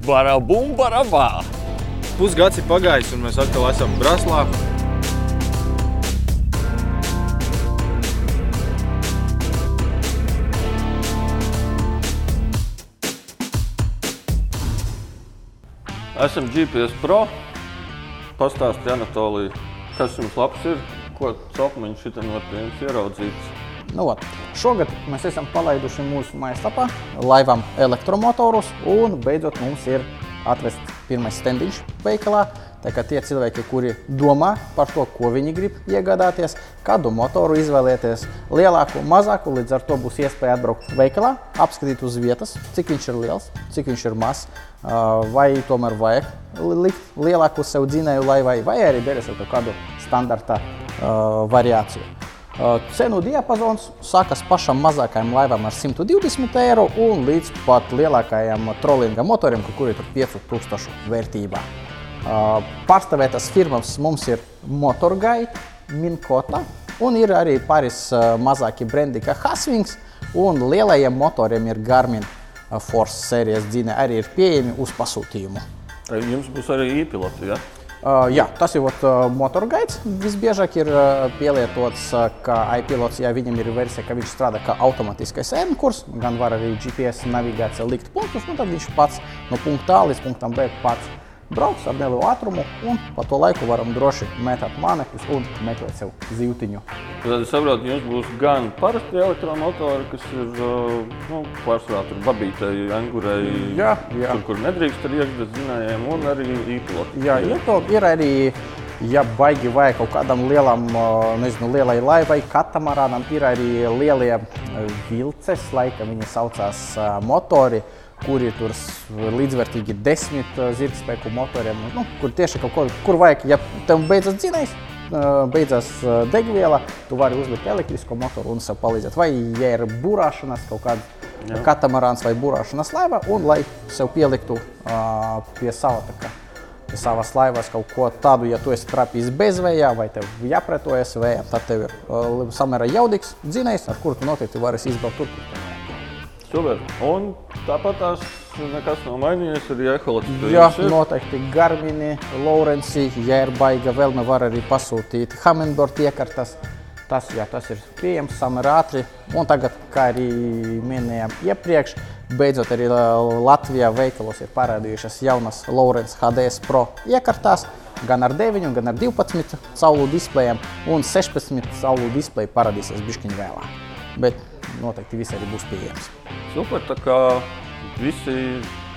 Barabum, barabā! Pusgads ir pagājis, un mēs atkal esam Braslā. Esam GPS Pro. Pastāstiet, Anatolija, kas jums labs ir, ko copmiņš šitam var pie jums ieraudzīt. Nu, ot, šogad mēs esam palaiduši mūsu mājaslapā laivām elektromotorus, un beidzot mums ir atvests pirmais stendiņš veikalā. Tā kā tie cilvēki, kuri domā par to, ko viņi grib iegādāties, kādu motoru izvēlēties, lielāku, mazāku, līdz ar to būs iespēja atbraukt veikalā, apskatīt uz vietas, cik viņš ir liels, cik viņš ir mazs, vai tomēr vajag likt lielāku sev dzinēju laivai, vai arī derēs ar kādu standarta variāciju. Uh, cenu diapazons sākas pašam mazākajam laivam ar 120 eiro un līdz pat lielākajam trollinga motoriem, kuri ir 5000 vērtībā. Uh, Pārstāvētas firmas mums ir Motorguide, Minkota un ir arī pāris uh, mazāki brendi kā Hasvings un lielajiem motoriem ir Garmin Force sērijas dzīne arī ir pieejami uz pasūtījumu. Jums būs arī īpiloti, ja? Uh, jā, tas ir uh, motorgaids. Visbiežāk ir uh, pielietots uh, kā iPilots, ja viņam ir versija, ka viņš strādā kā automātiskais ēnkurs, gan var arī GPS navigācija likt punktus, un tad viņš pats no punkta A līdz punktam B pats brauc ar nelielu ātrumu, un pa to laiku varam droši mētāt mānekļus un meklēt sev zīltiņu. Tad es saprotu, jums būs gan parasti elektromotori, kas ir nu, pārsvarā tur babītei, angurei, Jā, jā. tur, kur nedrīkst ar iekšdes zinājiem, un arī īpiloti. Jā, iepildi ir arī, ja baigi vajag kaut kādam lielam, uh, nezinu, lielai laivai, katamarānam, ir arī lielie uh, vilces, laika viņi saucās uh, motori, kuri tur līdzvērtīgi desmit uh, zirgspēku motoriem, nu, kur tieši kaut ko, kur vajag, ja tev beidzas dzinējs, uh, beidzas uh, degviela, tu vari uzlikt elektrisko motoru un sev palīdzēt. Vai, ja ir burāšanas kaut kāda katamarāns vai burāšanas laiva, un lai sev pieliktu uh, pie sava tā kā pie savas laivas kaut ko tādu, ja tu esi trapījis bez vējā vai tev jāpretojas vējam, tad tev ir uh, samērā jaudīgs dzinējs, ar kuru tu noteikti varēsi izbraukt tur, kur tev. Super. Un tāpat tās nekas nav mainījies, arī eholots. Jā, noteikti Garmini, Laurenci, ja ir baiga vēlme, var arī pasūtīt Hummingbird iekartas. Tas, jā, tas ir pieejams samērā ātri. Un tagad, kā arī minējām iepriekš, beidzot arī uh, Latvijā veikalos ir parādījušās jaunas Lawrence HDS Pro iekartās. Gan ar 9, gan ar 12 caulu displejiem, un 16 caulu displeju parādīsies bišķiņu vēlāk. Bet noteikti visi arī būs pieejams. Super, tā kā visi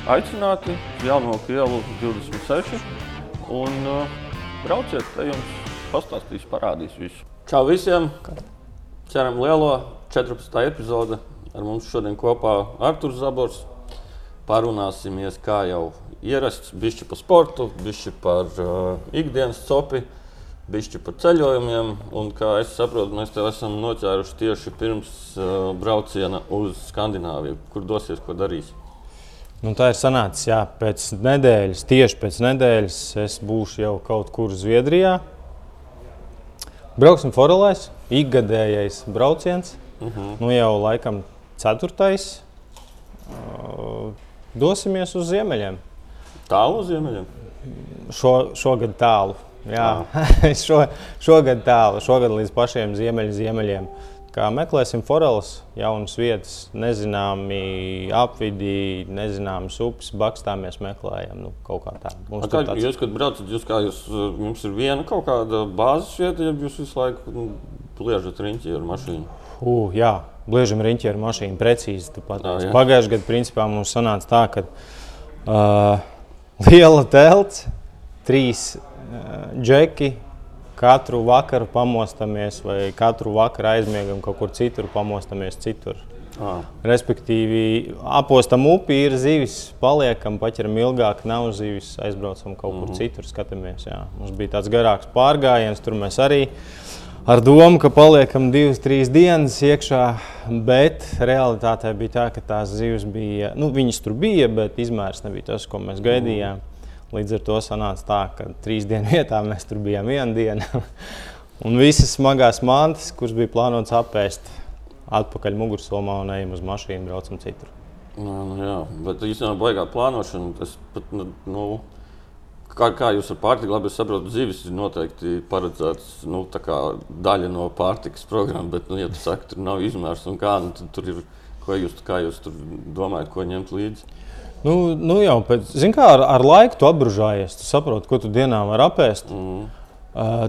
aicināti jauno ielu 26 un uh, brauciet, te jums pastāstīs, parādīs visu. Čau visiem! Ceram lielo 14. epizode. Ar mums šodien kopā Arturs Zabors. Parunāsimies, kā jau ierasts, bišķi par sportu, bišķi par uh, ikdienas copi, bišķi par ceļojumiem. Un, kā es saprotu, mēs tev esam noķēruši tieši pirms uh, brauciena uz Skandināviju. Kur dosies, ko darīs? Nu, tā ir sanācis, jā, pēc nedēļas, tieši pēc nedēļas es būšu jau kaut kur Zviedrijā. Brauksim forelēs, ikgadējais brauciens, uh -huh. nu jau laikam ceturtais. Uh, Dosimies uz ziemeļiem. Tālu uz ziemeļiem. Šo, šogad tālu. Jā, Šo, šogad tālu, šogad līdz pašiem ziemeļ, ziemeļiem. Kā meklēsim foreles, jaunas vietas, nezināmi apvidī, nezināmas upes, bakstāmies, meklējam nu, kaut kā tādu. Mums Kā, tāds- jūs, kad braucat, jūs, kā jūs, uh, jums ir viena kaut kāda bāzes vieta, ja jūs visu laiku nu, liežat riņķi ar mašīnu. Uh, jā, bliežam riņķi ar mašīnu precīzi. Pagājušajā gadā principā mums sanāca tā, ka uh, liela telts, trīs džeki, katru vakaru pamostamies vai katru vakaru aizmiegam kaut kur citur, pamostamies citur. À, Respektīvi, apostam upi, ir zivis, paliekam, paķeram ilgāk, nav zivis, aizbraucam kaut kur citur, skatāmies. Jā. Mums bija tāds garāks pārgājiens, tur mēs arī ar domu, ka paliekam divas, trīs dienas iekšā, bet realitātē bija tā, ka tās zivis bija, nu, viņas tur bija, bet izmērs nebija tas, ko mēs gaidījām. Līdz ar to sanāca tā, ka trīs dienu vietā mēs tur bijām vienu dienu. un visas smagās mantas, kuras bija plānotas apēst, atpakaļ mugursomā un ejam uz mašīnu, braucam citur. Nu, nu, jā, bet īstenībā baigā plānošana. Tas pat, nu, nu, kā, kā jūs ar pārtiku labi saprotat, zivis ir noteikti paredzēts nu, daļa no pārtikas programmas. Bet, nu, ja tu saki, tur nav izmērs un kā, nu, tad tur ir. Ko jūs, kā jūs domājat, ko ņemt līdzi? Nu, nu jau pēc, kā, ar, ar laiku tu apgrūžājies. Tu saproti, ko tu dienā vari apēst. Mm.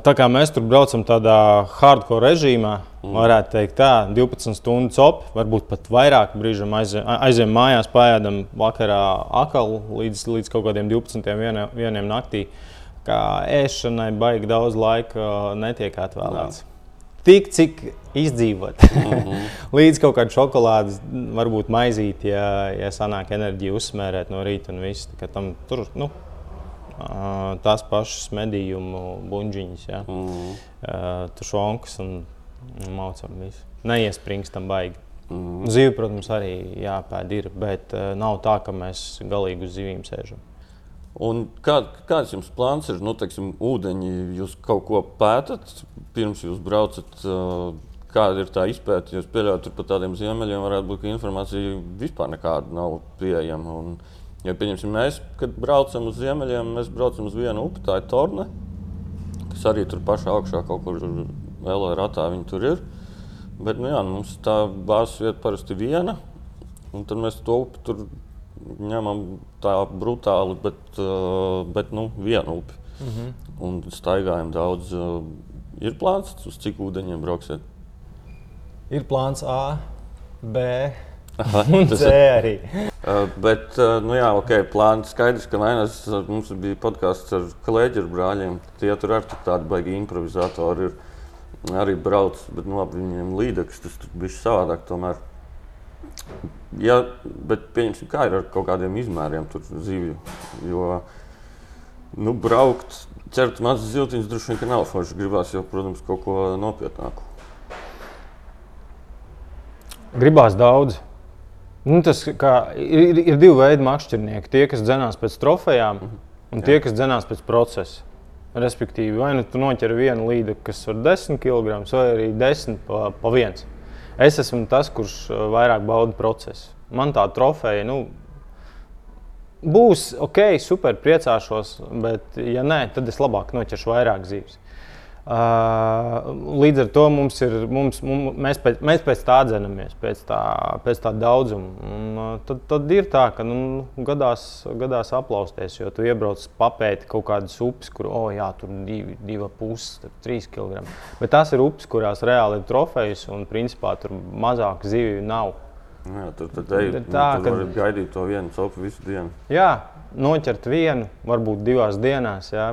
Tā kā mēs tur braucam tādā hardcore režīmā, mm. varētu teikt, tā 12 stundu copi, varbūt pat vairāk brīžam aiziem, aiziem mājās, pājādam vakarā akalu līdz, līdz kaut kādiem 12. vieniem, vieniem naktī. Kā ēšanai baigi daudz laika netiek atvēlēts. Jā. Tik cik izdzīvot. Mm -hmm. līdz kaut kādai šokolādes, varbūt maizīt, ja, ja sanāk enerģiju uzsmērēt no rīta un viss. Tam tur, nu, tās pašas medījumu buļģiņas, ja? mm -hmm. tušonkas un maucam visu. Neiespringstam baigi. Mm -hmm. Zivi, protams, arī jāpēd ir, bet nav tā, ka mēs galīgi uz zivīm sēžam. Un kā, kāds jums plāns ir? Nu, teiksim, ūdeņi, jūs kaut ko pētat pirms jūs braucat. Kāda ir tā izpēta? Jūs pieļaujat, tur pat tādiem ziemeļiem varētu būt, ka informācija vispār nekāda nav pieejama. Un, Ja pieņemsim, mēs, kad braucam uz ziemeļiem, mēs braucam uz vienu upi, tā ir Torne, kas arī tur pašā augšā kaut kur LR ratā viņi tur ir. Bet nu, jā, nu, mums tā bāzes vieta parasti viena, un tad mēs to upi tur ņemam tā brutāli, bet, bet nu, vienu upi. Mm -hmm. Un staigājam daudz. Ir plāns, uz cik ūdeņiem brauksiet? Ir plāns A, B un C arī. Uh, bet, nu jā, ok, plāns skaidrs, ka Vainas, mums bija podkāsts ar kolēģiem, brāļiem. Tie tur arī tādi baigi improvizatori ir. Arī brauc, bet nu, viņiem līdzekļus tas bija savādāk. Tomēr. Ja, bet pieņemsim, kā ir ar kaut kādiem izmēriem tur zivju. Jo, nu, braukt, ķert mazas ziltiņas droši vien nav forši. Gribās jau, protams, kaut ko nopietnāku. Gribās daudz. Nu, tas ir, ir divi veidi makšķernieki. Tie, kas dzinās pēc trofejām, un tie, kas dzinās pēc procesa. Respektīvi, vai nu tu noķer vienu līniju, kas var 10 kg, vai arī 10 pa, pa viens. Es esmu tas, kurš uh, vairāk bauda procesu. Man tā trofeja nu, būs ok, super, priecāšos, bet, ja nē, tad es labāk noķeršu vairāk zīves. Līdz ar to mums ir, mums, mums, mēs, pēc, mēs pēc tā dzenamies, pēc tā, pēc tā daudzuma. Un, tad, tad ir tā, ka nu, gadās, gadās aplausties, jo tu iebrauc papēti kaut kādas upes, kur oh, jā, tur divi, divi puses, trīs kg. Bet tās ir upes, kurās reāli ir trofejas un principā tur mazāk zivju nav. Jā, tur tad ej, tā, nu, tur ka... gaidīt to vienu copu visu dienu. Jā, noķert vienu, varbūt divās dienās. Jā.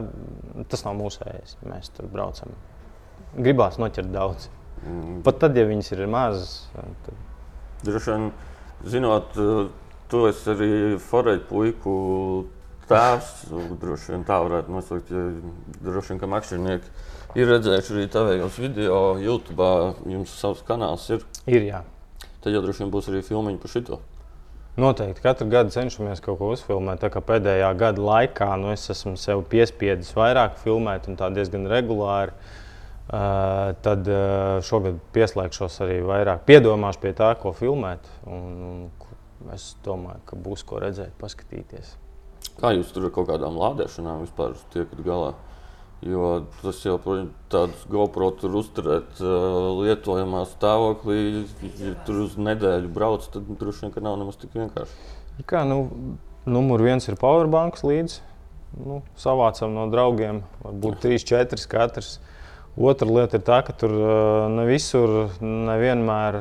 Tas nav mūsējais. Mēs tur braucam. Gribās noķert daudz. Mm. Pat tad, ja viņas ir mazas. Tad... Droši vien, zinot, tu esi arī foreļu puiku tēvs. Droši vien tā varētu nosaukt. Ja, droši vien, ka makšķernieki ir redzējuši arī tavējos video, YouTube. Jums savs kanāls ir. Ir, jā. Tad jau droši vien būs arī filmiņi par šito. Noteikti katru gadu cenšamies kaut ko uzfilmēt. Pēdējā gada laikā nu, es esmu sev piespiedzis vairāk filmēt, un tā diezgan regulāri. Uh, tad uh, šogad pieslēgšos arī vairāk, piedomāšu pie tā, ko filmēt. Un, un es domāju, ka būs ko redzēt, paskatīties. Kā jūs tur ar kaut kādām lādēšanām vispār tiekat galā? Jo tas jau tāds GoPro tur uzturēt uh, lietojamā stāvoklī, ja tur uz nedēļu brauc, tad droši vien nav nemaz tik vienkārši. Kā, nu, numur viens ir powerbanks līdzi. Nu, savācam no draugiem, varbūt 3, 4 katrs. Otra lieta ir tā, ka tur ne visur, nevienmēr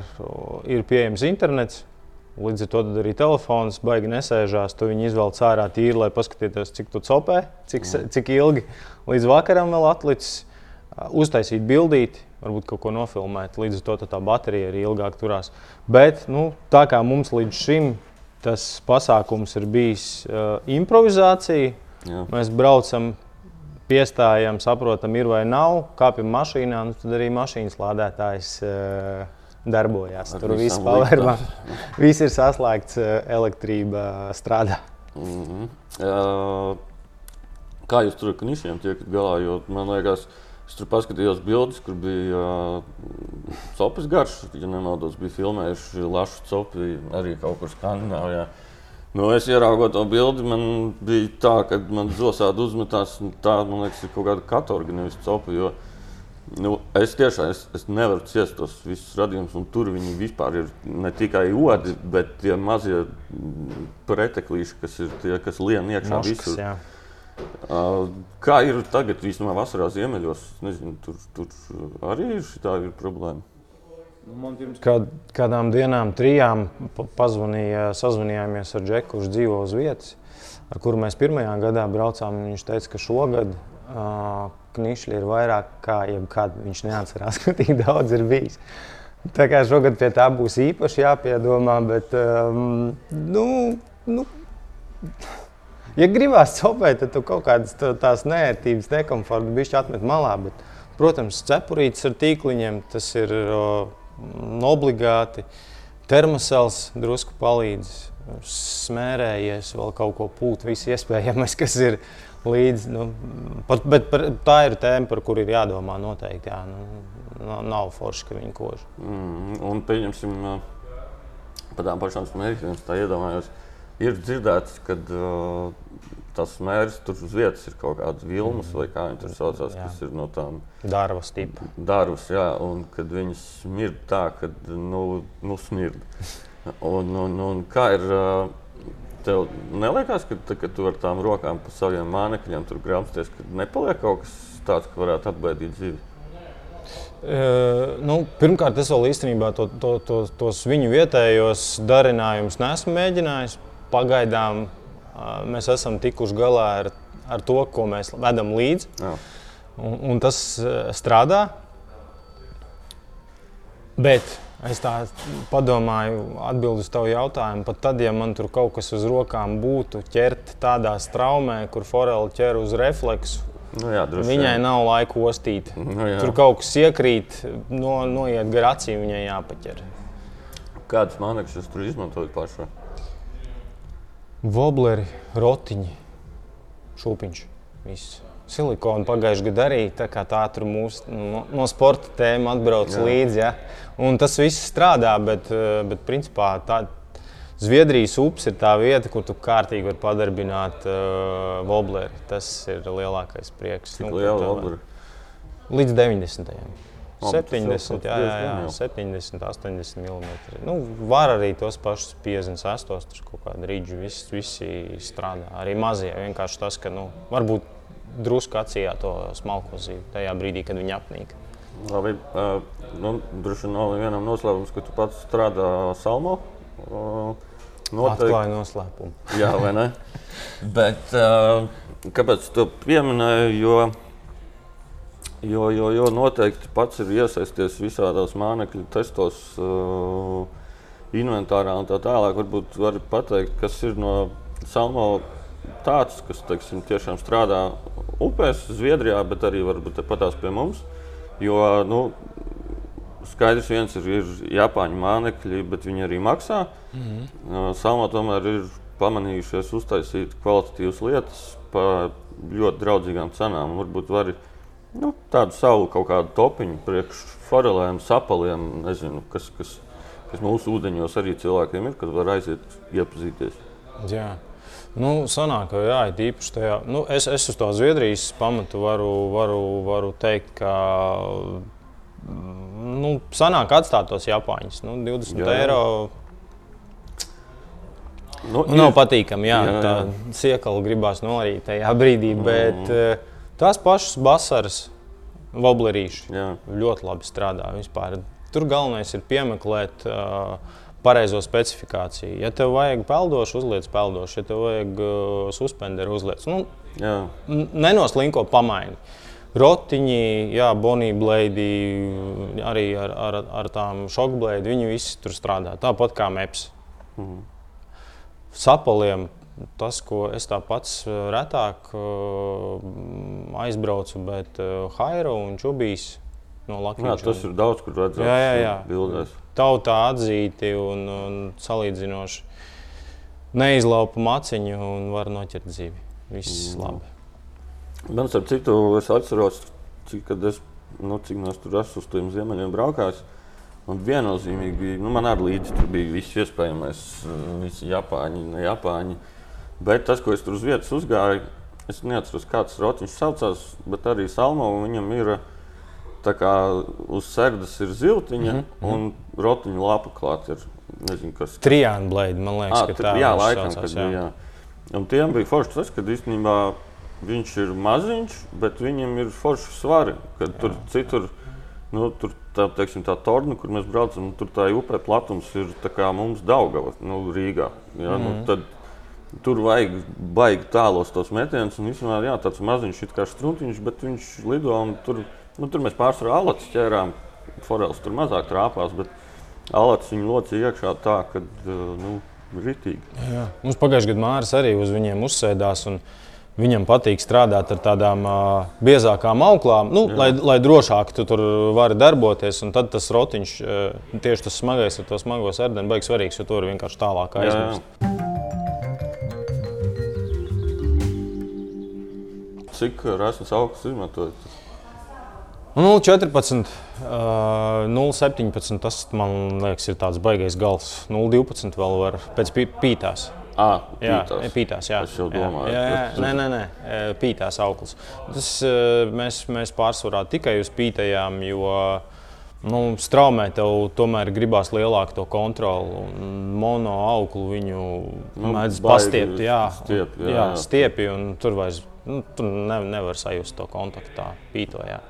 ir pieejams internets. Līdz ar to arī telefons baigi nesēžās. Tu viņu izvelc ārā tīri, lai paskatītos, cik tu copē, cik, cik ilgi līdz vakaram vēl atlicis. Uztaisīt bildīti, varbūt kaut ko nofilmēt. Līdz ar to tā baterija arī ilgāk turās. Bet nu, tā kā mums līdz šim tas pasākums ir bijis uh, improvizācija, Jā. mēs braucam, piestājam, saprotam, ir vai nav, kāpjam mašīnā, nu, tad arī mašīnas lādētājs. Uh, darbojās. Ar Tur viss pavērmā. viss ir saslēgts, eh, elektrība strādā. Mm -hmm. uh, kā jūs tur ar knišiem tiekat galā? Jo man liekas, Es tur paskatījos bildes, kur bija uh, copas garš. Ja nemaldos, bija filmējuši lašu copu arī kaut kur Skandināvijā. Nu, es ieraugot to bildi, man bija tā, ka man zosādi uzmetās, tā, man liekas, ir kaut kāda katorga, nevis copa. Jo, nu, es tiešām es, es nevaru ciest tos visus radījumus, un tur viņi vispār ir ne tikai odi, bet tie mazie preteklīši, kas ir tie, kas lien iekšā Moškas, visur. jā. Kā ir tagad, īstenībā, vasarā ziemeļos? Nezinu, tur, tur arī ir šī ir problēma. Kād, kādām dienām, trijām pa- pazvanīja, sazvanījāmies ar Džeku, kurš dzīvo uz vietas, ar kuru mēs pirmajā gadā braucām. Viņš teica, ka šogad uh, knišļi ir vairāk kā jebkad. Viņš neatcerās, ka tik daudz ir bijis. Tā kā šogad pie tā būs īpaši jāpiedomā, bet um, nu, nu, ja gribās copēt, tad tu kaut kādas tā- tās nērtības, nekomforta bišķi atmet malā. Bet, protams, cepurītes ar tīkliņiem tas ir mm, obligāti. Termosels drusku palīdz, smērējies, vēl kaut ko pūt, viss iespējamais, kas ir līdzi. Nu, pat, bet par, tā ir tēma, par kuru ir jādomā noteikti. Jā, nu, nav, forši, ka viņi kož. Mm, un pieņemsim, uh, par tām pašām smēķiem, tā iedomājos. Ir dzirdēts, ka uh, tas mērķis tur uz vietas ir kaut kāds vilnas, vai kā viņi tur saucās, Jā. kas ir no tām Darba stipa. darbus, jā, un kad viņas smird tā, ka nu, nu smird. Un, un, un kā ir, ā, tev neliekas, ka, tā, kad tu ar tām rokām pa saviem mānekļiem tur grāmaties, ka nepaliek kaut kas tāds, ka varētu atbaidīt dzīvi? Uh, nu, pirmkārt, es vēl īstenībā to, to, to, tos viņu vietējos darinājumus neesmu mēģinājis. Pagaidām uh, mēs esam tikuši galā ar, ar to, ko mēs vedam līdzi. Jā. Un, un tas uh, strādā. Bet es tā padomāju, atbildot uz tavu jautājumu, pat tad, ja man tur kaut kas uz rokām būtu ķert tādā straumē, kur forela ķer uz refleksu, Nu, jā, droši viņai vien. nav laika ostīt. Nu, jā. Tur kaut kas iekrīt, no, noiet gar acīm, viņai jāpaķer. Kādas mānekļus jūs tur izmantojat pašā? Vobleri, rotiņi, šūpiņš. Viss. Silikona pagājušajā gadā arī tā, kā tā tur mūsu no, no sporta tēma atbrauc Jā. līdzi. Ja? Un tas viss strādā, bet, eh, bet principā tā Zviedrijas upes ir tā vieta, kur tu kārtīgi vari padarbināt uh, vobleri. Tas ir lielākais prieks. Cik Nu, liela tā- obra? Līdz 90. O, bet tas jau 70, kaut jā, jā, jā, jau. 70, 80 mm. Nu, var arī tos pašus 58, tur kaut kāda rīča, visi, visi strādā. Arī mazie. Vienkārši tas, ka nu, varbūt drusku acījā to smalko zīvi tajā brīdī, kad viņi apnīk. Labi, nu, droši vien nav vienam noslēpums, ka tu pats strādā Salmo. Uh, Atklāja noslēpumu. Jā, vai ne? Bet, kāpēc tu pieminēji? Jo, jo, jo, jo noteikti pats ir iesaisties visādos mānekļu testos, inventārā un tā tālāk. Varbūt vari pateikt, kas ir no Salmo tāds, kas teiksim, tiešām strādā upēs, Zviedrijā, bet arī varbūt patās pie mums. Jo, nu, Skaidrs, viens ir, ir Japāņu mānekļi, bet viņi arī maksā. Mm -hmm. Salmā tomēr ir pamanījušies uztaisīt kvalitatīvas lietas par ļoti draudzīgām cenām. Varbūt vari nu, tādu savu kaut kādu topiņu priekš forelēm, sapaliem, nezinu, kas, kas, kas mūsu ūdeņos arī cilvēkiem ir, kad var aiziet iepazīties. Jā. Nu, sanāk, jā, ir īpaši tajā. Nu, es, es uz to Zviedrijas pamatu varu, varu, varu teikt, ka mm, nu, sanāk atstāt tos Japāņus. Nu, 20 Jā, jā, eiro Nu, nu, nav patīkami. Jā, Jā, jā, tā jā. siekala gribās norīt tajā brīdī, bet mm. tās pašas basaras voblerīši ļoti labi strādā. Vispār. Tur galvenais ir piemeklēt uh, pareizo specifikāciju. Ja tev vajag peldošu, uzliec peldošu, ja tev vajag uh, suspenderu, uzliec. Nu, nenoslinko pamaini. Rotiņi, jā, Bonija blēdi, arī ar, ar, ar tām šokblēdi, viņi visi tur strādā. Tāpat kā MEPS. Sapaliem tas, ko es tā pats eh, retāk eh, aizbraucu, bet Hairo un Čubīs no Latvijas. tas ir daudz, kur redzams Jā, jā, jā. bildēs. Tautā atzīti un, un salīdzinoši neizlaupa maciņu un var noķert dzīvi. Viss mm. labi. Man, starp citu, es atceros, cik, kad es, nu, cik no tur esmu uz tiem ziemeļiem braukājis. Un viennozīmīgi bija, nu, man arī līdzi tur bija viss iespējamais, visi japāņi, ne japāņi. Bet tas, ko es tur uz vietas uzgāju, es neatceros, kāds rotiņš saucās, bet arī Salmo viņam ir. Tā kā uz sērgas ir ziltiņa, mm -hmm. un rotiņa lapa klāta ir. Nezinu, kas Trijāna blēdi, man liekas, Ah, ka tā jā, laikam, saucās, jā. bija. Jā. Un tiem bija forši tas, ka īstenībā viņš ir maziņš, bet viņam ir forši svari. Kad tur citur, nu, tur tā, teiksim, tā torna, kur mēs braucam, tur tā upē platums ir mums Daugava, nu, Rīgā. Jā, mm. nu, tad, Tur vajag baigi tālos tos metienus, un jā, tāds maziņš kā struntiņš, bet viņš lido un tur, nu, tur mēs pārsvarā alacis ķērām. Forels tur mazāk trāpās, bet alacis viņu locīja iekšā tā, ka, nu, ritīgi. Jā. Mums pagājušajā gadā Mārcis arī uz viņiem uzsēdās. un Viņam patīk strādāt ar tādām uh, biezākām auklām, nu, lai, lai drošāk tu tur vari darboties. un Tad tas rotiņš, uh, tieši tas smagais ar to smago sērdeni, baigs svarīgs, jo tur vienkārši tālāk Jā, jā. aizmirst. Cik rasnes augstus izmantojat? Nu, 0,14, uh, 0,17. Tas man liekas, ir tāds baisais gals. 0,12 vēl var pēc pī- pītās. Ah, Jā, pītās. pītās. Jā, Es jau Jā, domāju, jā, jā, ka- nē, nē, nē, pītās auklis. Tas, mēs, mēs pārsvarā tikai uz pītajām, jo nu, straumē tev tomēr gribās lielāku to kontroli. Mono auklu viņu Nu, mēdz pastiept. Jā, stiepji, jā, jā, jā. stiepji, un tur vairs nu, tu ne, nevar sajust to kontaktu tā pīto. Jā.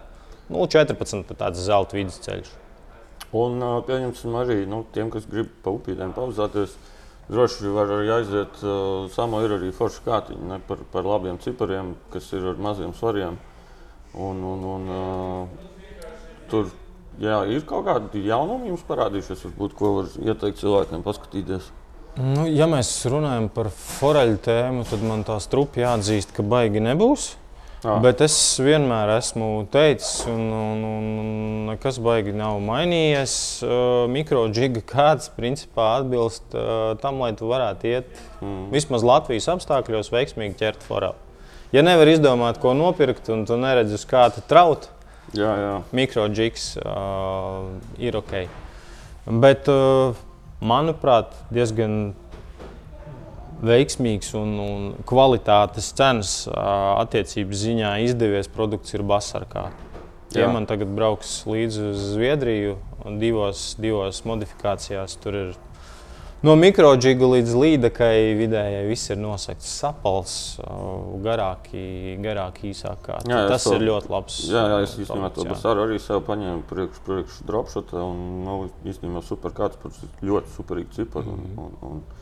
Nu, 14. tāds zelta vidusceļš. Un pieņemsim arī nu, tiem, kas grib pa upītēm pauzāties. Droši var arī aiziet. Uh, Samo ir arī forši kātiņi ne, par, par labiem cipariem, kas ir ar maziem svariem. Un, un, un, uh, tur jā, ir kaut kādi jaunumi jums parādījušies, varbūt, ko var ieteikt cilvēkiem paskatīties. Nu, ja mēs runājam par foreļu tēmu, tad man tā strupi jāatzīst, ka baigi nebūs. Ah. Bet es vienmēr esmu teicis, un, un, un nekas baigi nav mainījies. Uh, Mikroģiga kāds principā atbilst uh, tam, lai tu varētu iet mm. vismaz Latvijas apstākļos veiksmīgi ķert forelu. Ja nevar izdomāt, ko nopirkt, un tu neredzi, uz kā tu traut, Jā, jā. mikroģiks uh, ir ok. Bet, uh, manuprāt, diezgan veiksmīgs un, un kvalitātes cenas attiecības ziņā izdevies produkts ir Basarkā. Tie man tagad brauks līdzi uz Zviedriju un divos, divos modifikācijās. Tur ir no mikroģiga līdz līdakai vidējai viss ir nosakts sapals, garāki, garāki īsākā. Jā, Tas to- ir ļoti labs. Jā, jā, es īstenībā to basaru arī sev paņēmu priekš, priekš dropshotā. Un, nu, īstenībā super kāds ļoti superīgu ciparu. Mhm. Un, un, un, tā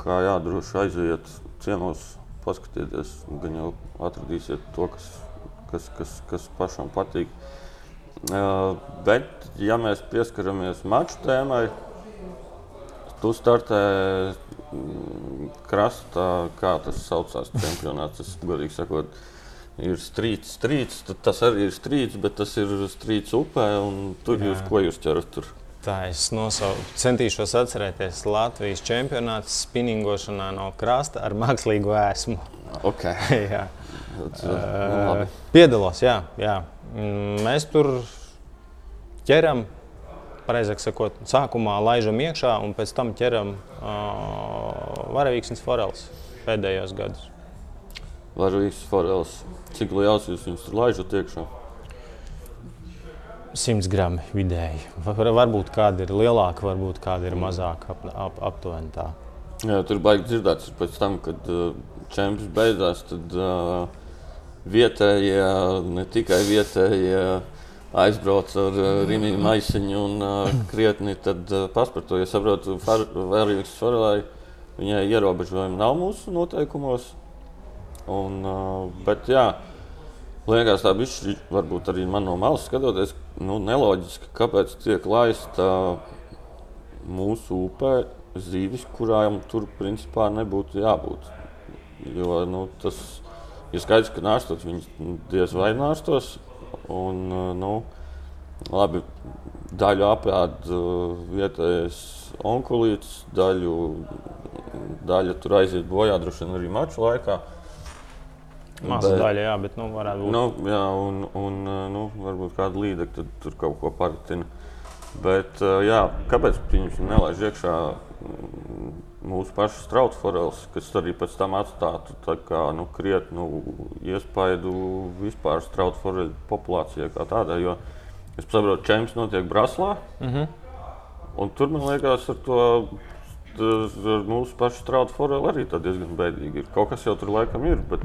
kā jā, droši aiziet ciemos, paskatieties, gan jau atradīsiet to, kas, kas, kas, kas pašam patīk. Uh, bet, ja mēs pieskaramies maču tēmai, tu startē mm, krastā, kā tas saucās, čempionāts. Es godīgi sakot, ir strīds, strīds. Tas arī ir strīds, bet tas ir strīds upē. un Tur jūs ko jūs ķerat? Tur? Tā es nosau, centīšos atcerēties Latvijas čempionāta spinningošanā no krasta ar mākslīgu ēsmu. Okay. jā. Nu, labi. Piedalos, jā, jā. Mm, Mēs tur ķeram, pareizāk sakot, sākumā laižam iekšā un pēc tam ķeram uh, varavīksnes foreles pēdējos gados. Varavīgs forels. Cik liels jūs viņus tur laižat iekšā? 100 gramu vidēji. Var, varbūt kāda ir lielāka, varbūt kāda ir mazāka, ap, ap, aptuveni tā. Jā, tur baigi dzirdēts, ka pēc tam, kad uh, čempions beidzās, tad uh, vietējie, ne tikai vietējie, aizbrauc ar uh, rīmīgu maisiņu un uh, krietni uh, paspārto. Ja saprotu, Vērīgas Forelai viņai ierobežojumi nav mūsu noteikumos. Un, uh, bet, jā, liekas, tā bišķi, varbūt arī man no malas skatoties, nu, neloģiski, kāpēc tiek laista mūsu upē zīvis, kurām tur principā nebūtu jābūt. Jo nu, tas ir skaidrs, ka nāstot viņas diez vai nāstos. Un, nu, labi, daļu apēd uh, vietējais onkulīts, daļu, daļa tur aiziet bojā droši vien arī maču laikā. Bet, daļa, jā, bet nu, varētu būt. Nu, jā, un, un nu, varbūt kāda līdeka tur kaut ko paratina. Bet, jā, kāpēc viņš nelaiž iekšā mm, mūsu pašu strautu forels, kas arī pēc tam atstātu kā, nu, krietnu iespaidu vispār strautu foreļu populācijai kā tādai. Jo es saprotu, ka čempions notiek Braslā. Mm -hmm. Un tur man liekas, ar to ar mūsu pašu strautu foreli arī diezgan bēdīgi ir. Kaut kas jau tur laikam ir, bet,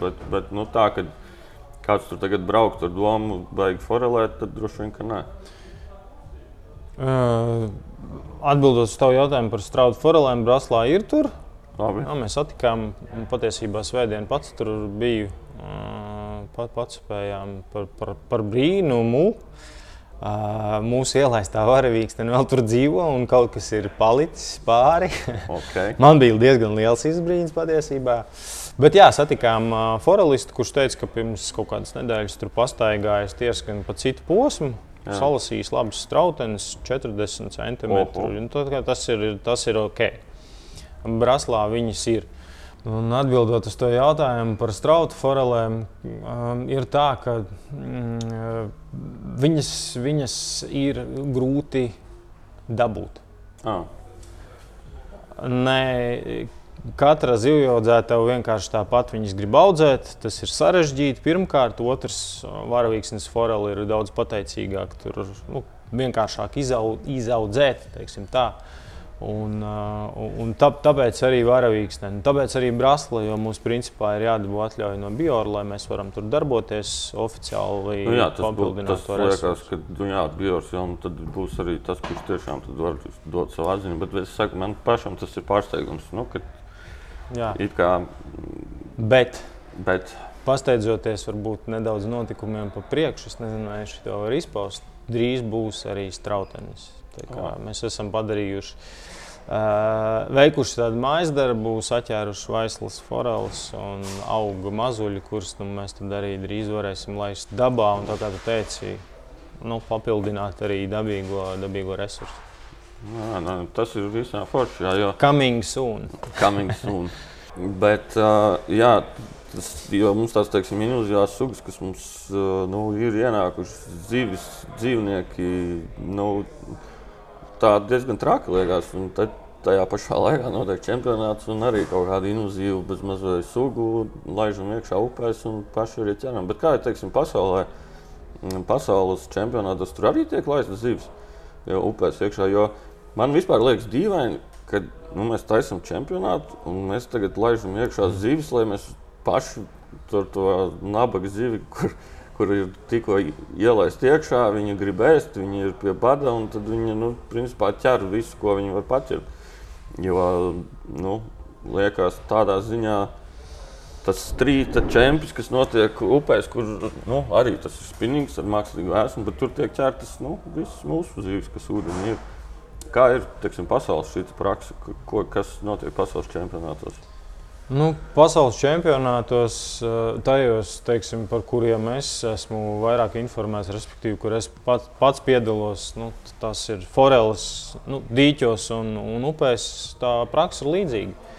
bet, bet nu, tā, ka kāds tur tagad brauktu ar domu, baigi forelēt, tad droši vien, ka nē. Uh, atbildot uz tavu jautājumu par straudu forelēm, Braslā ir tur. Labi. Jā, mēs satikām patiesībā svētdien pats tur biju. Uh, pat, pats spējām par, par, par brīnumu. Uh, mūsu ielaistā varavīkstene vēl tur dzīvo, un kaut kas ir palicis pāri. Okay. Man bija diezgan liels izbrīns patiesībā. Bet jā, satikām forelistu, kurš teica, ka pirms kaut kādas nedēļas tur pastaigājas diezgan pa citu posmu. Jā. Salasījis labus strautenes, 40 centimetrus. Tas, ir, tas ir ok. Braslā viņas ir. Un atbildot uz to jautājumu par strautu forelēm, um, ir tā, ka mm, viņas, viņas ir grūti dabūt. Ah. Nē, Katra zivjaudzētāja vienkārši tāpat viņas grib audzēt. Tas ir sarežģīti. Pirmkārt, otrs, varavīksnes foreli ir daudz pateicīgāk. Tur nu, vienkāršāk izau, izaudzēt, teiksim tā. Un, un tā, tāpēc arī varavīksne, tāpēc arī brasla, jo mums principā ir jādabū atļauja no Biora, lai mēs varam tur darboties oficiāli. Nu jā, tas būs tas, kas liekas, ka nu jā, Biors jau tad būs arī tas, kurš tiešām var dot savu atziņu. Bet es saku, man pašam tas ir pārsteigums. Nu, Jā. Kā, bet, bet. Pasteidzoties varbūt nedaudz notikumiem pa priekšu, es nezinu, vai šī to var izpaust. Drīz būs arī strautenis. Mēs esam padarījuši, uh, veikuši tādu mājas darbu, saķēruši vaislas foreles un auga mazuļi, kurus nu, mēs arī drīz varēsim laist dabā un, tā kā tu teici, nu, papildināt arī dabīgo, dabīgo resursu. Nā, nā, tas ir visā forši. Jā, jo... Coming soon. Coming soon. Bet, uh, jā, tas, mums tās teiksim, minūzijās sugas, kas mums uh, nu, ir ienākušas, dzīves, dzīvnieki, nu, tā diezgan traki liekas. Un tad, tajā pašā laikā notiek čempionāts un arī kaut kāda invazīva, bez mazliet sugu laižam iekšā upēs un paši arī ķeram. Bet kā jau teiksim, pasaulē, pasaules čempionātos tur arī tiek laistas zivis upēs iekšā. Jo Man vispār liekas dīvaini, ka nu, mēs taisām čempionātu un mēs tagad laižam iekšā zivis, lai mēs paši tur to nabaga zivi, kur, kur ir tikko ielaist iekšā, viņi grib ēst, viņi ir pie bada un tad viņi nu, principā ķer visu, ko viņi var paķert. Jo nu, liekas tādā ziņā. Tas strīta čempions, kas notiek upēs, kur nu, arī tas ir spinnings ar mākslīgu ēsmu, bet tur tiek ķertas nu, visas mūsu zīves, kas ūdenī ir. Kā ir teiksim, pasaules praksa, ko, kas notiek pasaules čempionātos? Nu, pasaules čempionātos, eh, tajos, teiksim, par kuriem es esmu vairāk informēts, respektīvi, kur es pats, pats piedalos, nu, tas ir foreles, nu, dīķos un, un upēs. Tā praksa ir līdzīga.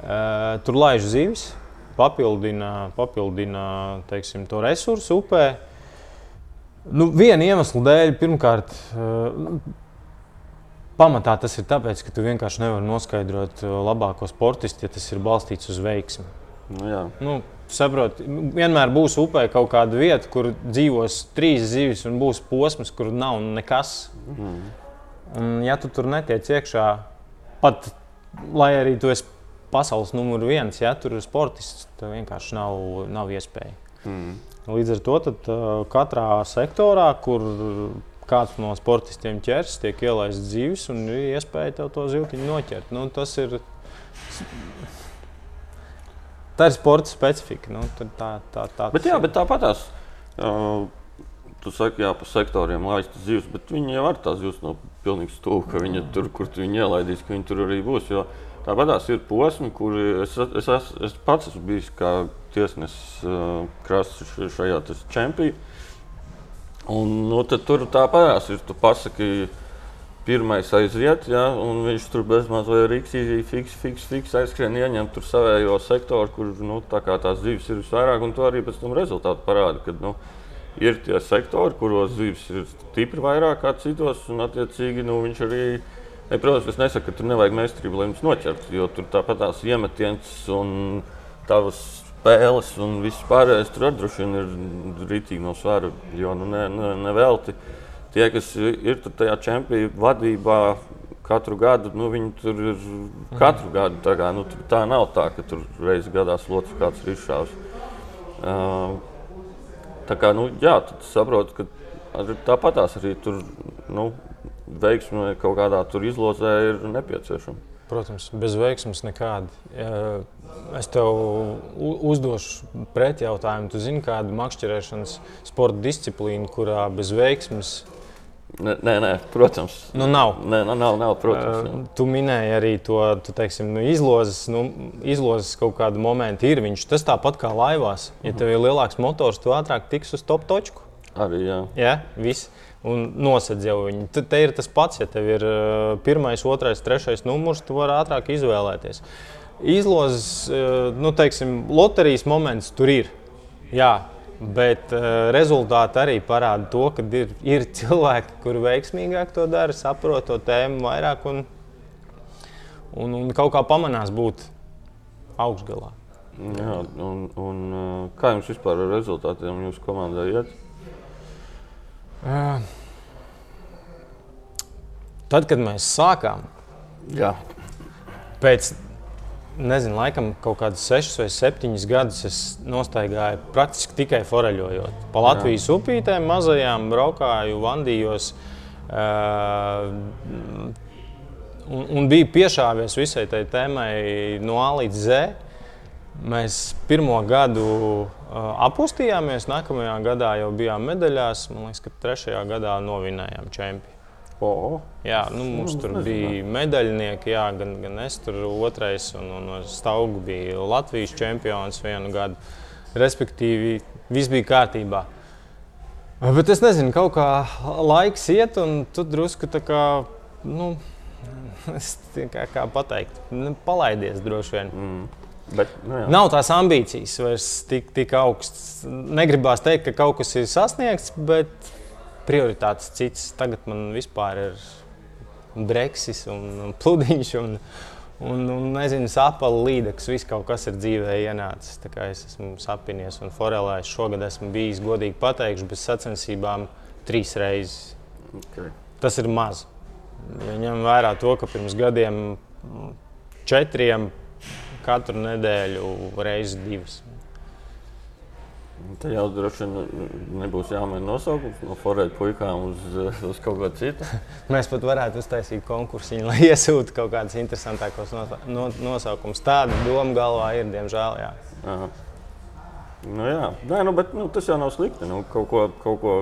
Uh, tur laiž zivis, papildina, papildina teiksim, to resursu upē. Nu, viena iemesla dēļ, pirmkārt, uh, pamatā tas ir tāpēc, ka tu vienkārši nevari noskaidrot uh, labāko sportistu, ja tas ir balstīts uz veiksmi. Nu, jā. nu, saprot, vienmēr būs upē kaut kāda vieta, kur dzīvos trīs zivis un būs posms, kur nav nekas. Mm. Un, ja tu tur netiec iekšā, pat lai arī tu esi pasaules numur viens, ja tur ir sportists, tev vienkārši nav, nav iespēja. Mm. Līdz ar to tad, uh, katrā sektorā, kur kāds no sportistiem ķers, tiek ielaists dzīves un ir iespēja to ziltiņu noķert. Nu, tas ir. Tā ir sporta specifika. Nu, tā, tā, tā, bet, jā, bet tāpatās. Uh, tu saki, jā, pa sektoriem laistas zivs, bet viņi jau var tās zivs no pilnīgi stūra, ka viņi tur, kur tu viņu ielaidīs, ka viņi tur arī būs. Jo tāpatās ir posmi, kur es, es, es, es pats esmu bijis kā tiesnesis uh, krāsas šajā čempionā. Un, nu, tur tā parādās, ir. Tu pasaki, pirmais aiziet, ja, un viņš tur bezmaz vai rīksīgi, fiks, fiks, fiks aizskrien, ieņem tur savējo sektoru, kur nu, tā tās dzīves ir visvairāk, un to arī pēc tam rezultāti parāda. Kad, nu, ir tie sektori, kuros dzīves ir stipri vairāk kā citos, un attiecīgi nu, viņš arī. Ne, protams, es nesaku, ka tur nevajag meistarību, lai viņus noķertu, jo tur tāpat tās iemetiens un tavas spēles un viss pārējais tur droši vien ir rītīgi no svara. Jo nu, ne, ne, nevelti tie, kas ir tajā čempionu vadībā, katru gadu, nu, viņi tur ir katru gadu. Tā, kā, nu, tā nav tā, ka tur reizes gadā slots kāds ir izšāvis. Uh, Tā kā, nu, jā, saprotu, ka tāpatās arī tur nu, veiksme kaut kādā izlozē ir nepieciešama. Protams, bez veiksmes nekāda. Es tev uzdošu pretjautājumu. Tu zini, kāda ir makšķerēšanas sporta disciplīna, kurā bez veiksmes Nē, nē, protams. Nu, nav. Nē, nav, nav, nav protams. Uh, tu minēji arī to tu, teiksim, nu, izlozes, nu, izlozes kaut kādu momentu ir. Viņš tas tāpat kā laivās. Ja tev ir lielāks motors, tu ātrāk tiks uz top točku. Arī jā. Jā, viss. Un nosedz jau viņu. Te, te ir tas pats, ja tev ir uh, pirmais, otrais, trešais numurs, tu vari ātrāk izvēlēties. Izlozes, uh, nu, teiksim, loterijas moments tur ir. Jā, Bet uh, rezultāti arī parāda to, ka ir, ir cilvēki, kuri veiksmīgāk to dara, saprot to tēmu vairāk un, un, un kaut kā pamanās būt augšgalā. Jā, un, un kā jums vispār ar rezultātiem jūsu komandā iet? Tad, kad mēs sākām, Jā. pēc nezinu, laikam kaut kādus sešus vai septiņus gadus es nostaigāju praktiski tikai foreļojot. Pa Latvijas Jā. upītēm mazajām braukāju, vandījos. Uh, un, un bija piešāvies visai tai tēmai no A līdz Z. Mēs pirmo gadu apustījāmies, nākamajā gadā jau bijām medaļās. Man liekas, ka trešajā gadā novinējām čempionu. Oh. Jā, nu, mums tur bija medaļnieki, jā, gan, gan es tur otrais, un, un Staugu bija Latvijas čempions vienu gadu. Respektīvi, viss bija kārtībā. Bet es nezinu, kaut kā laiks iet, un tu drusku tā kā, nu, es kā, kā pateikt, palaidies droši vien. Mm. Bet, nu, jā. Nav tās ambīcijas vairs tik, tik augstas. Negribās teikt, ka kaut kas ir sasniegts, bet prioritātes citas. Tagad man vispār ir breksis un pludiņš. Un, Un, un nezinu, sapāli līdeks, viss kaut kas ir dzīvē ienācis. Es esmu sapinies un forelējis. Šogad esmu bijis, godīgi pateikšu, bez sacensībām trīs reizes. Okay. Tas ir maz. Ņem vērā to, ka pirms gadiem četriem katru nedēļu reizes divas. Tad jau droši vien nebūs jāmaina nosaukums no forēļa puikām uz, uz kaut ko citu. Mēs pat varētu uztaisīt konkursu, lai iesūta kaut kādas interesantākas nosaukumus. Tāda doma galvā ir, diemžēl. Jā. Aha. Nu, jā, Nē, nu, bet, nu, tas jau nav slikti. Nu, kaut, ko, kaut ko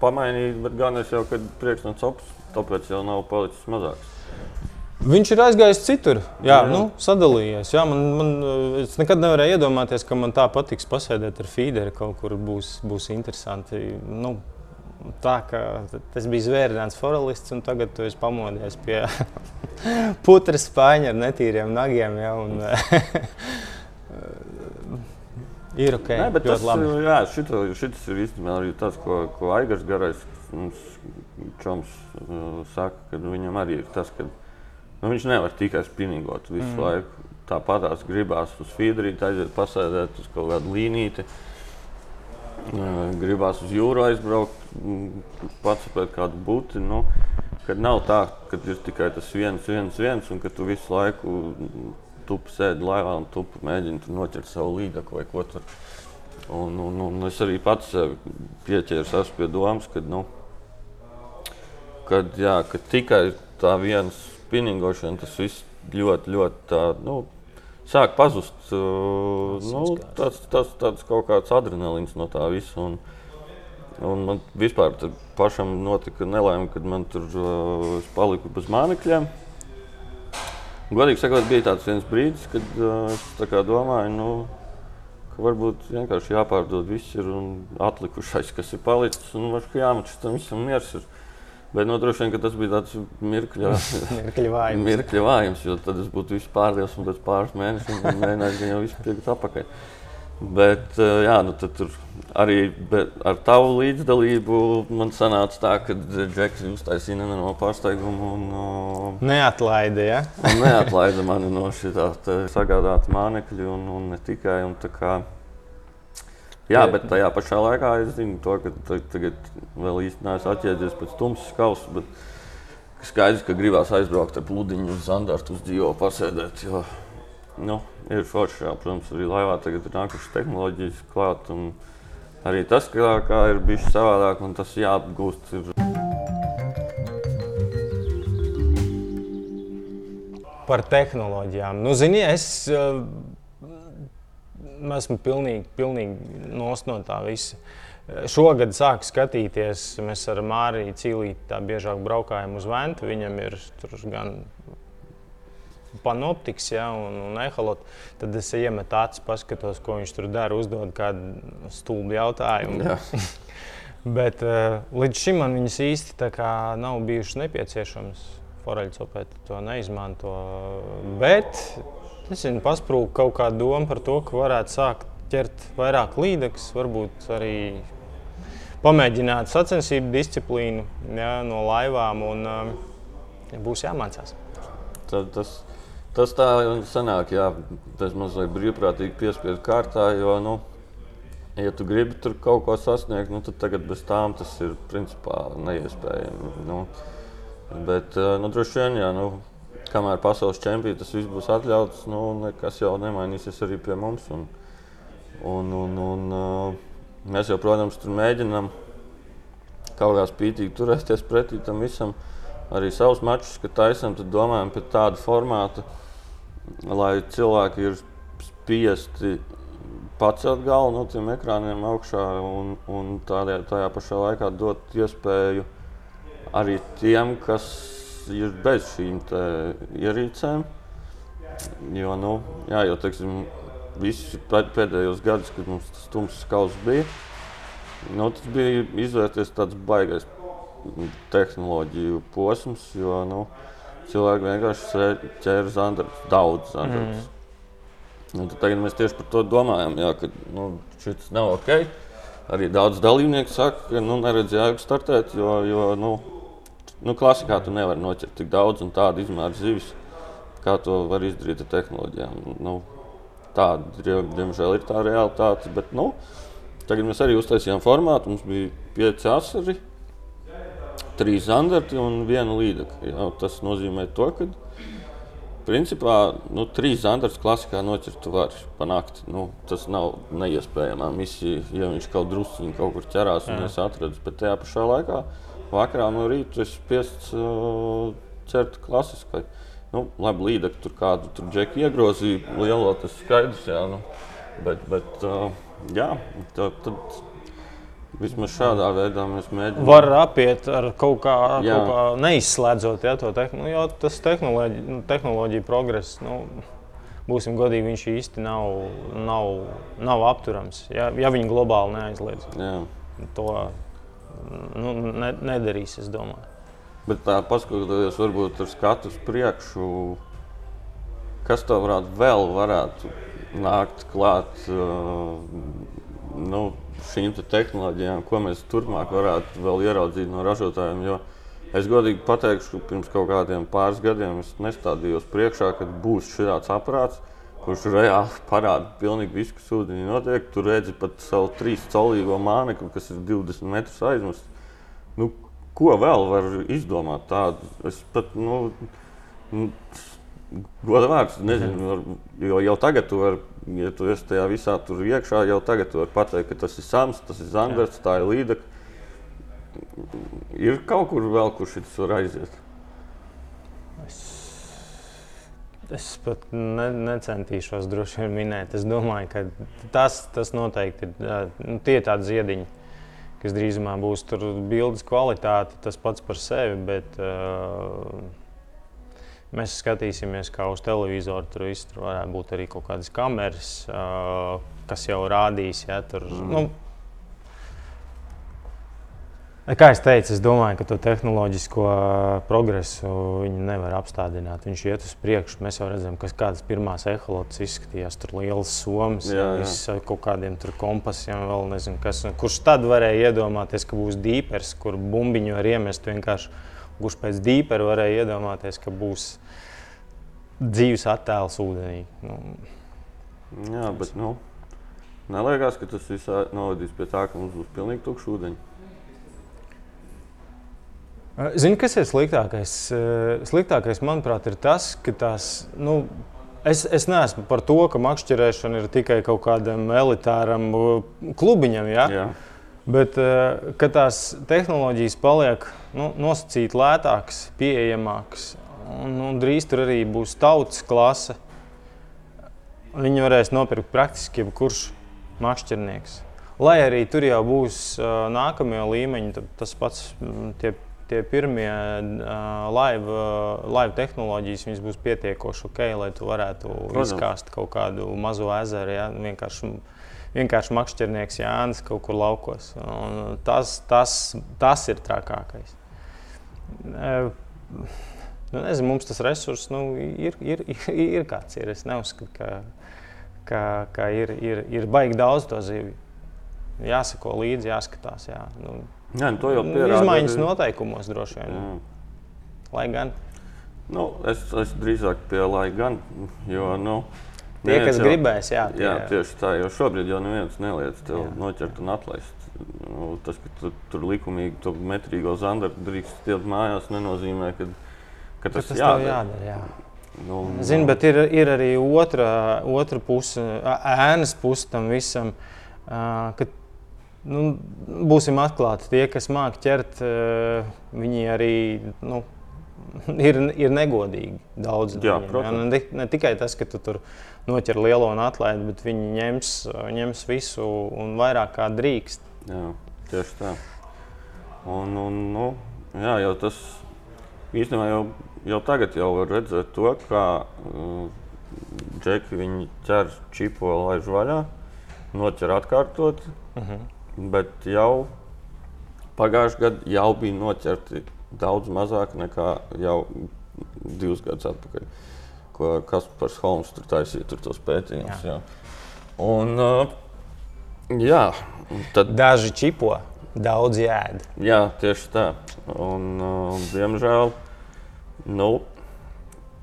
pamainīt, bet gan es jau, kad priekšnots, tāpēc jau nav palicis mazāks. Viņš ir aizgājis citur, jā, jā. Nu, sadalījies. Jā, man, man, es nekad nevarēju iedomāties, ka man tā patiks pasēdēt ar feederu, kaut kur būs, būs interesanti. Nu, tā kā tas bija zvērnāts forelists, un tagad tu esi pamodies pie putra spāņa ar netīriem nagiem. Ja, un, ir ok. Nē, bet tas, labi. jā, šito, šitas ir īstenībā arī tas, ko, ko Aigars Garais mums čoms uh, saka, ka viņam arī ir tas, ka Nu, viņš nevar tikai spinīgot visu mm. laiku. Tāpat tās gribās uz feederīti aiziet, pasēdēt uz kaut kādu līnīti. Gribās uz jūru aizbraukt, pacelt kādu būti. Nu, kad nav tā, ka ir tikai tas viens, viens, viens, un ka tu visu laiku tupu sēdi laivā un tupu mēģini noķert savu līdzekli vai ko tur. Un, un, un es arī pats pieķēros pie domas, ka, nu, kad, jā, ka tikai tā viens spinningošana, tas viss ļoti, ļoti tā, nu, sāk pazust. Nu, tas, tas, tas kaut kāds adrenalīns no tā visa. Un, un man vispār pašam notika nelaime, kad man tur uh, paliku bez mānekļiem. Godīgi sakot, bija tāds viens brīdis, kad uh, es domāju, nu, ka varbūt vienkārši jāpārdod viss ir un atlikušais, kas ir palicis. Un varbūt jāmačas tam visam miers. Ir. Bet nu, droši vien tas bija tāds mirkļa, Mirkļa vājums. mirkļa vājums, jo tad es būtu pārdevis un pēc pāris mēnešiem mēģinājis gan jau visu pirkt atpakaļ. Bet eh, jā, nu, tur arī ar tavu līdzdalību man sanāca tā, ka Džeks uztaisīja no pārsteiguma un, uh, Neatlaida, ja? neatlaida mani no šī sagādāta mānekļa un, un ne tikai. Un jā, bet tajā pašā laikā es zinu, to, ka ta- tagad vēl īsti neesmu atjēdzies pēc tumsas kausa. Bet skaidrs, ka gribās aizbraukt ar plūdiņu uz Zandartu, uz dzīvo pasēdēt. Jo, nu, ir forši, jā, protams, arī laivā tagad ir nākušas tehnoloģijas klāt. un Arī tas, kā, kā ir bijis savādāk, un tas jāapgūst. Ir Par tehnoloģijām. Nu, zini, es uh, esmu pilnīgi, pilnīgi nost no tā visa. Šogad sāku skatīties, mēs ar Māriju Cīlīti tā biežāk braukājam uz Ventu. Viņam ir tur gan panoptiks, ja, un, un eholot. Tad es iemetu acis, paskatos, ko viņš tur dara, uzdod kādu stulbu jautājumu. Bet uh, līdz šim man viņas īsti nav bijušas nepieciešamas. Foreļcopēt to neizmanto. Bet es nezinu, pasprūku kaut kādu domu par to, ka varētu sākt ķert vairāk līdzekļus, varbūt arī pamēģināt sacensību disciplīnu ja, no laivām un um, būs jāmācās. Tad tas, tas tā sanāk, jā, tas mazliet brīvprātīgi piespiedu kārtā, jo, nu, ja tu gribi tur kaut ko sasniegt, nu, tad tagad bez tām tas ir principā neiespējami. Nu, bet, eh, nu, droši vien, jā, nu, kamēr pasaules čempions tas viss būs atļauts, nu, nekas jau nemainīsies arī pie mums. Un, un, un, un, mēs jau, protams, tur mēģinām kaut kā spītīgi turēties pretī tam visam. Arī savus mačus, kad taisām, tad domājam par tādu formātu, lai cilvēki ir spiesti pacelt galvu no tiem ekrāniem augšā un, un tādā, tajā pašā laikā dot iespēju arī tiem, kas ir bez šīm ierīcēm. Jo, nu, jā, jau teiksim, pēd- pēdējos gados, kad mums tas tumšs kauss bija, nu, tas bija izvērties tāds baigais tehnoloģiju posms, jo nu, cilvēki vienkārši ķēra zandarus, daudz zandarus. Mm. Nu, tad mēs tieši par to domājam, jā, ka nu, šis nav ok. Arī daudz dalībnieku saka, ka nu, neredz jēgu startēt, jo, jo nu, nu, klasikā tu nevari noķert tik daudz un tādu izmēru zivis, kā to var izdarīt ar tehnoloģijām. Nu, tāda, die- diemžēl, ir tā realitāte. Bet, nu, tagad mēs arī uztaisījām formātu. Mums bija pieci asari, trīs zandarti un viena līdeka. Tas nozīmē to, ka Principā nu, trīs zandarus klasikā noķert tu vari panākt. Nu, tas nav neiespējama misija, ja viņš kaut druskuļi kaut kur ķerās un es atradu. Bet tajā pašā laikā vakarā no rīta es spiests uh, ķert klasiskai. Nu, labi, līdekļi tur kādu tur džeku iegrozīja, lielo tas skaidrs. Jā, nu. Bet, bet uh, jā, tā, tad vismaz šādā veidā mēs mēģinām. Var apiet ar kaut kā, Jā. kaut kā neizslēdzot ja, to tehnoloģiju, jo tas tehnoloģi, nu, tehnoloģija progress. Nu, Būsim godīgi, viņš īsti nav, nav, nav apturams. Ja, ja viņi globāli neaizliedz Jā. to, nu, ne, nedarīs, es domāju. Bet tā paskatoties, varbūt ar skatu uz priekšu, kas to varētu vēl varētu nākt klāt uh, nu, šīm te tehnoloģijām, ko mēs turpmāk varētu vēl ieraudzīt no ražotājiem. Jo es godīgi pateikšu, ka pirms kaut kādiem pāris gadiem es nestādījos priekšā, kad būs šāds aparāts. Kurš reāli parāda pilnīgi visu, kas ūdenī notiek. Tur redzi pat savu trīs colīgo mānekli, kas ir 20 metrus aizmest. Nu, ko vēl var izdomāt tādu? Es pat, nu, nu, goda vārds, nezinu, var, jo jau tagad tu vari, ja tu esi tajā visā tur iekšā, jau tagad tu vari pateikt, ka tas ir Sams, tas ir Zanders, tā ir Līdeka. Ir kaut kur vēl, kur šis var aiziet. Es pat ne, necentīšos droši vien minēt. Es domāju, ka tas, tas noteikti ir nu, tie tādi ziediņi, kas drīzumā būs tur bildes kvalitāte, tas pats par sevi. Bet, uh, mēs skatīsimies, kā uz televizoru. Tur viss tur varētu būt arī kaut kādas kameras, uh, kas jau rādīs. Ja, tur, mm. nu, Kā es teicu, es domāju, ka to tehnoloģisko progresu viņi nevar apstādināt. Viņš iet uz priekšu. Mēs jau redzam, kas kādas pirmās eholotas izskatījās. Tur lielas somas, ar kaut kādiem kompasiem, vēl nezinu, kas. Kurš tad varēja iedomāties, ka būs dīpers, kur bumbiņu var iemest vienkārši. Kurš pēc dīpera varēja iedomāties, ka būs dzīves attēls ūdenī. Nu. Jā, bet nu, neliekas, ka tas viss novadīs pie tā, ka mums būs pilnīgi tukšs ūdeņi. Zini, kas ir sliktākais? Sliktākais, manuprāt, ir tas, ka tās. Nu, Es, es neesmu par to, ka makšķerēšana ir tikai kaut kādam elitāram klubiņam. Ja? Jā. Bet ka tās tehnoloģijas paliek nu, nosacīti lētākas, pieejamākas, un, un drīz tur arī būs tautas klase. Viņi varēs nopirkt praktiski jebkurš makšķernieks. Lai arī tur jau būs uh, nākamie līmeņi, tas pats tie tie pirmie uh, live, live tehnoloģijas būs pietiekoši ok, lai tu varētu Protams. izkāst kaut kādu mazu ezeru. Ja? Vienkārši, vienkārši makšķernieks Jānis kaut kur laukos. Un tas, tas, tas ir trakākais. Uh, nu, nezinu, mums tas resurss nu, ir, ir, ir, ir kāds ir. Es neuzskatu, ka, ka, ka ir, ir, ir baigi daudz to zivju. Jāsako līdzi, jāskatās. Jā. Nu, Jā, nu to jau pierādīja. Izmaiņas noteikumos droši vien. Jā. Lai gan. Nu, es, es drīzāk pie lai gan. Jo, nu, Tie, kas jau, gribēs, jā, tie, jā, tieši tā. Jo šobrīd jau neviens neliedz tev jā. noķert un atlaist. Nu, tas, ka tu tur likumīgi to metrīgo zandartu drīkst stiet mājās, nenozīmē, ka, ka tas, tas jādara. jādara jā. Nu, Zini, bet ir, ir arī otra, otra puse, ēnas puse tam visam. Uh, nu, būsim atklāti. Tie, kas māca ķert, eh, viņi arī nu, ir, ir negodīgi. Daudz Jā, viņiem, ja? ne, ne tikai tas, ka tu tur noķer lielo un atlaidi, bet viņi ņems, ņems visu un vairāk kā drīkst. Jā, tieši tā. Un, un, nu, jā, jau tas īstenībā jau, jau tagad jau var redzēt to, kā uh, džeki viņi ķer čipo laiž vaļā, noķer atkārtot. Uh mhm. -huh bet jau pagājušajā gadā jau bija noķerti daudz mazāk nekā jau divus gadus atpakaļ. Ko Kaspars Holmes tur taisīja, tur tos pētījumus. Jā. Jā. Un, uh, jā, tad... Daži čipo, daudz jēd. Jā, tieši tā. Un, uh, diemžēl, nu,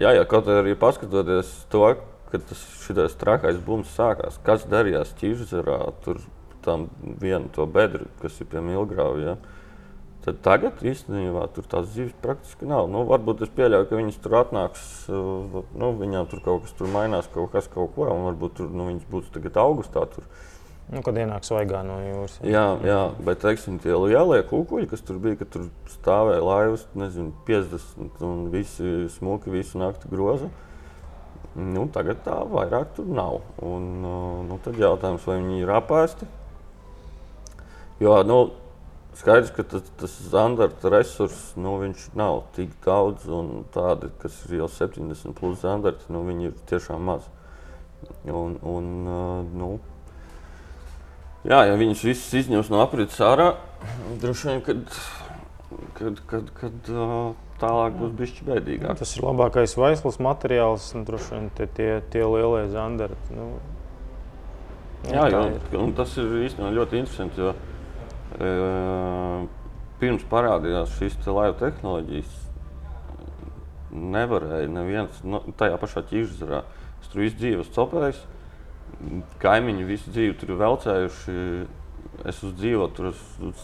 jā, ja kaut arī paskatoties to, ka tas šitais trakais bums sākās, kas darījās Ķīžzerā, tur tam vienu to bedru, kas ir pie Milgrāva. Ja? Tad tagad īstenībā tur tās zivis praktiski nav. Nu, varbūt es pieļauju, ka viņas tur atnāks, uh, nu, viņām tur kaut kas tur mainās, kaut kas kaut ko, un varbūt tur, nu, viņas būs tagad augustā. Tur. Nu, kad ienāks vaigā no jūras. Jā, jā, bet teiksim, tie lielie kukuļi, kas tur bija, kad tur stāvēja laivas, nezinu, 50 un visi smuki visu nakti groza. Nu, tagad tā vairāk tur nav. Un, uh, nu, tad jautājums, vai viņi ir apēsti Jo nu, skaidrs, ka tas, tas standarta resurss nu, nav tik daudz, un tādi, kas ir jau 70 plus standarti, nu, viņi ir tiešām maz. Un, un, nu, jā, ja viņus visus izņems no aprits ārā, droši vien, kad, kad, kad, kad tālāk būs bijis bēdīgāk. Tas ir labākais vaislas materiāls, un droši vien tie, tie, tie lielie zandarti. Nu, jā, jā, tas ir īstenībā ļoti interesanti. Jo, pirms parādījās šīs laivu tehnoloģijas, nevarēja neviens no, tajā pašā ķīžzarā. Es tur visu dzīvi esmu copējis, kaimiņi visu dzīvi tur velcējuši. Es uz dzīvo tur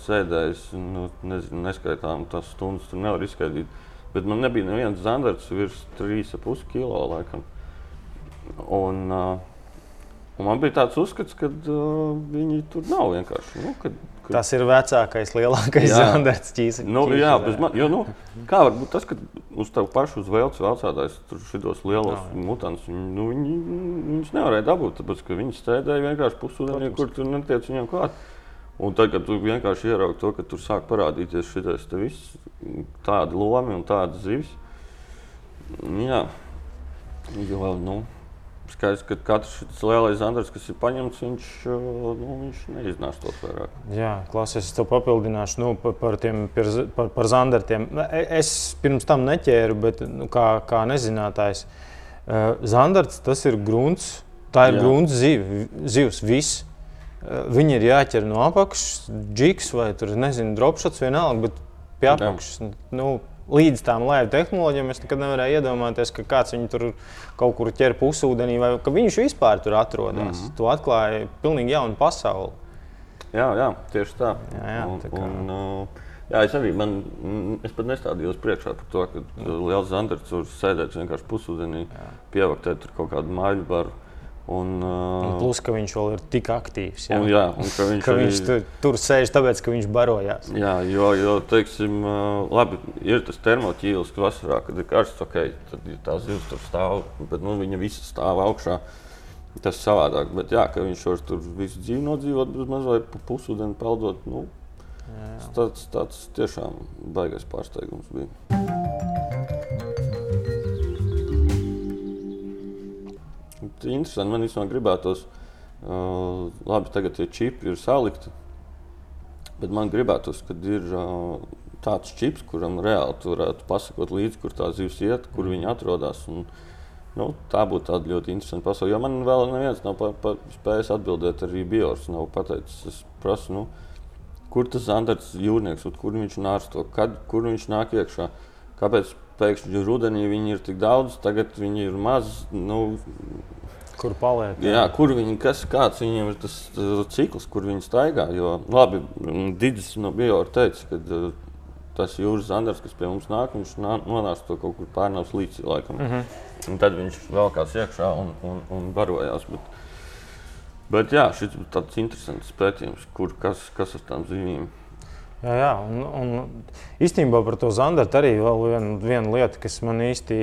sēdējis, nu, nezinu, neskaitām tās stundas, tur nevar izskaidrot. Bet man nebija neviens zandarts virs 3,5 kg laikam. Un, uh, un man bija tāds uzskats, ka uh, viņi tur nav vienkārši. Nu, kad, Kur... Tas ir vecākais, lielākais zandarts ķīsīs. Nu, jā, man, jo, nu, kā var būt tas, ka uz tevi pašu uz vēlces vēlcētājs tur šitos lielos no, mutantus, viņi, nu, viņi, viņus nevarēja dabūt, tāpēc, ka viņi stēdēja vienkārši pusūdenī, kur tur netiec viņiem klāt. Un tad, kad tu vienkārši ieraugi to, ka tur sāk parādīties šitais te viss, tādi lomi un tādas zivis, jā, jo, nu, Skaidrs, ka katrs šis lielais Andris, kas ir paņemts, viņš, nu, viņš neiznās to vairāk. Jā, klases, es to papildināšu nu, par, par tiem par, par, zandartiem. E, es pirms tam neķēru, bet nu, kā, kā nezinātājs, zandarts tas ir grunts, tā ir Jā. grunts ziv, zivs, viss. Viņi ir jāķer no apakšas, džiks vai tur, nezinu, dropšots vienalga, bet pie apakšas. Nu, līdz tām lēju tehnoloģijām es nekad nevarēju iedomāties, ka kāds viņu tur kaut kur ķer pusūdenī, vai ka viņš vispār tur atrodas. Mm -hmm. Tu atklāji pilnīgi jaunu pasauli. Jā, jā tieši tā. Jā, jā, un, tā kā... un, uh, jā, es arī man, es pat nestādījos priekšā par to, ka mm. liels zandars tur sēdēt vienkārši pusūdenī, pievaktēt kaut kādu māļu baru. Un, uh, un plus, ka viņš vēl ir tik aktīvs. Jā, un, jā un ka viņš, ka viņš arī... tur, tur sēž, tāpēc, ka viņš barojās. Jā, jo, jo teiksim, uh, labi, ir tas termoķīlis, kas vasarā, kad ir karsts, ok, tad ir tā zivs tur stāv, bet nu, viņa visa stāv augšā. Tas ir savādāk, bet jā, ka viņš var tur visu dzīvi nodzīvot, bez mazliet pusūdeni peldot. Nu, jā, jā. Tas tāds tiešām baigais pārsteigums bija. Interesanti. Man īstenībā gribētos, uh, labi, tagad tie čipi ir salikti, bet man gribētos, kad ir uh, tāds čips, kuram reāli varētu pasakot līdzi, kur tā zivs iet, kur viņa atrodas. Un, nu, tā būtu tāda ļoti interesanta pasaule. Jo man vēl neviens nav pa, pa, spējis atbildēt, arī Biors nav pateicis. Es prasu, nu, kur tas Andrēs jūrnieks, kur viņš nārsto, kad, kur viņš nāk iekšā. Kāpēc pēkšņi rudenī viņi ir tik daudz, tagad viņi ir maz? Nu, Kur paliek? Jā, jā kur viņi, kas, kāds viņiem ir tas, cikls, kur viņi staigā. Jo, labi, Digis no Biora teica, ka uh, tas jūras zandars, kas pie mums nāk, viņš nonāca to kaut kur pārnāvs līdzi laikam. Mm -hmm. Un tad viņš vēl kāds iekšā un, un, un barojās. Bet, bet jā, šis ir tāds interesants pētījums, kur kas, kas ar tām zivīm. Jā, jā, un, un īstenībā par to zandartu arī vēl viena, viena lieta, kas man īsti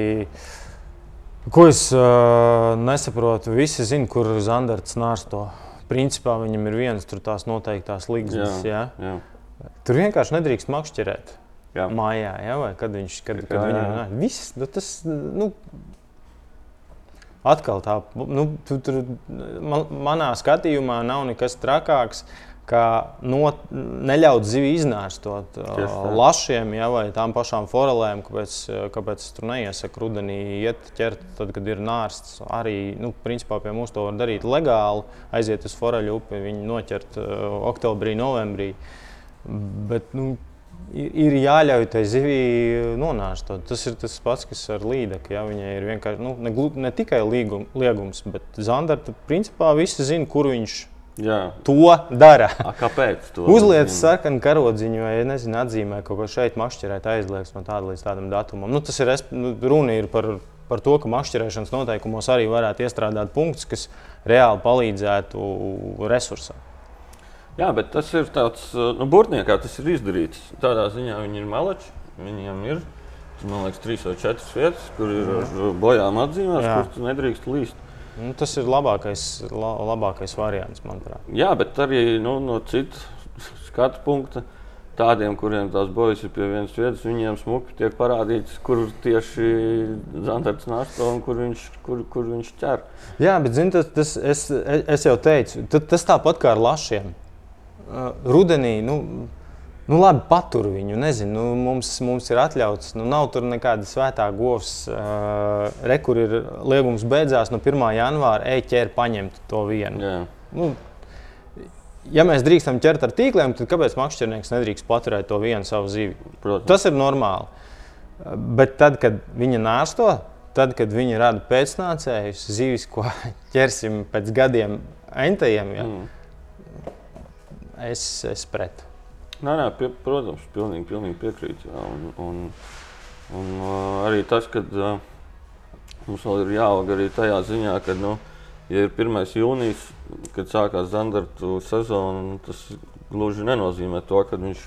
Ko es uh, nesaprotu? Visi zina, kur Zandarts nārsto. Principā viņam ir viens tur tās noteiktās līgas. Jā, jā. jā. Tur vienkārši nedrīkst makšķerēt. Jā. Mājā, ja? vai kad viņš kad, kad jā, viņam ir viss. Nu, tas, nu, atkal tā, nu, tu, tur, man, manā skatījumā nav nekas trakāks ka not, neļaut zivi iznērstot lašiem ja, vai tām pašām forelēm, kāpēc, kāpēc es tur neiesaku rudenī iet ķert, tad, kad ir nārsts. Arī, nu, principā pie mums to var darīt legāli, aiziet uz foreļu upi, viņu noķert uh, oktobrī, novembrī. Bet, nu, ir jāļauj tai zivij nonākt. Tas ir tas pats, kas ar līdekli. Ja? Viņai ir vienkārši nu, ne, ne tikai līgum, liegums, bet zandarta principā visi zina, kur viņš ir Jā. To dara. A, kāpēc? Uzliek sarkanu karodziņu, vai nezinu, atzīmē kaut ko šeit, mašķirēt aizliegs no tāda līdz tādam datumam. Nu, tas ir nu, runa ir par, par to, ka mašķirēšanas noteikumos arī varētu iestrādāt punktus, kas reāli palīdzētu resursam. Jā, bet tas ir tāds, nu, burtniekā tas ir izdarīts. Tādā ziņā viņi ir maleči, viņiem ir, man liekas, trīs vai četras vietas, kur ir ar bojām atzīmēs, kur tu nedrīkst līst. Nu, tas ir labākais, la, labākais variants, manuprāt. Jā, bet arī nu, no citas skatu punkta. Tādiem, kuriem tās bojas ir pie vienas vietas, viņiem smuki tiek parādīts, kur tieši Zantards nāsto un kur viņš, kur, kur viņš ķer. Jā, bet zin, tas, tas, es, es jau teicu, tas tāpat kā ar lašiem. Uh, rudenī, nu, Nu, labi, patur viņu. Nezinu, nu, mums, mums ir atļauts. Nu, nav tur nekāda svētā govs. Uh, re, kur ir liegums beidzās no 1. janvāra, ķer, paņemt to vienu. Jā. Nu, ja mēs drīkstam ķert ar tīkliem, tad kāpēc makšķernieks nedrīkst paturēt to vienu savu zivi? Protams. Tas ir normāli. Bet tad, kad viņa nāsto, tad, kad viņi rada pēcnācējus, zivis, ko ķersim pēc gadiem entajiem, ja, mm. es esmu pret. Nē, nē, pie, protams, pilnīgi, pilnīgi piekrītu. Jā, un, un, un arī tas, ka mums vēl ir jāaug arī tajā ziņā, ka, nu, ja ir 1. jūnijas, kad sākās Zandartu sezona, tas gluži nenozīmē to, ka viņš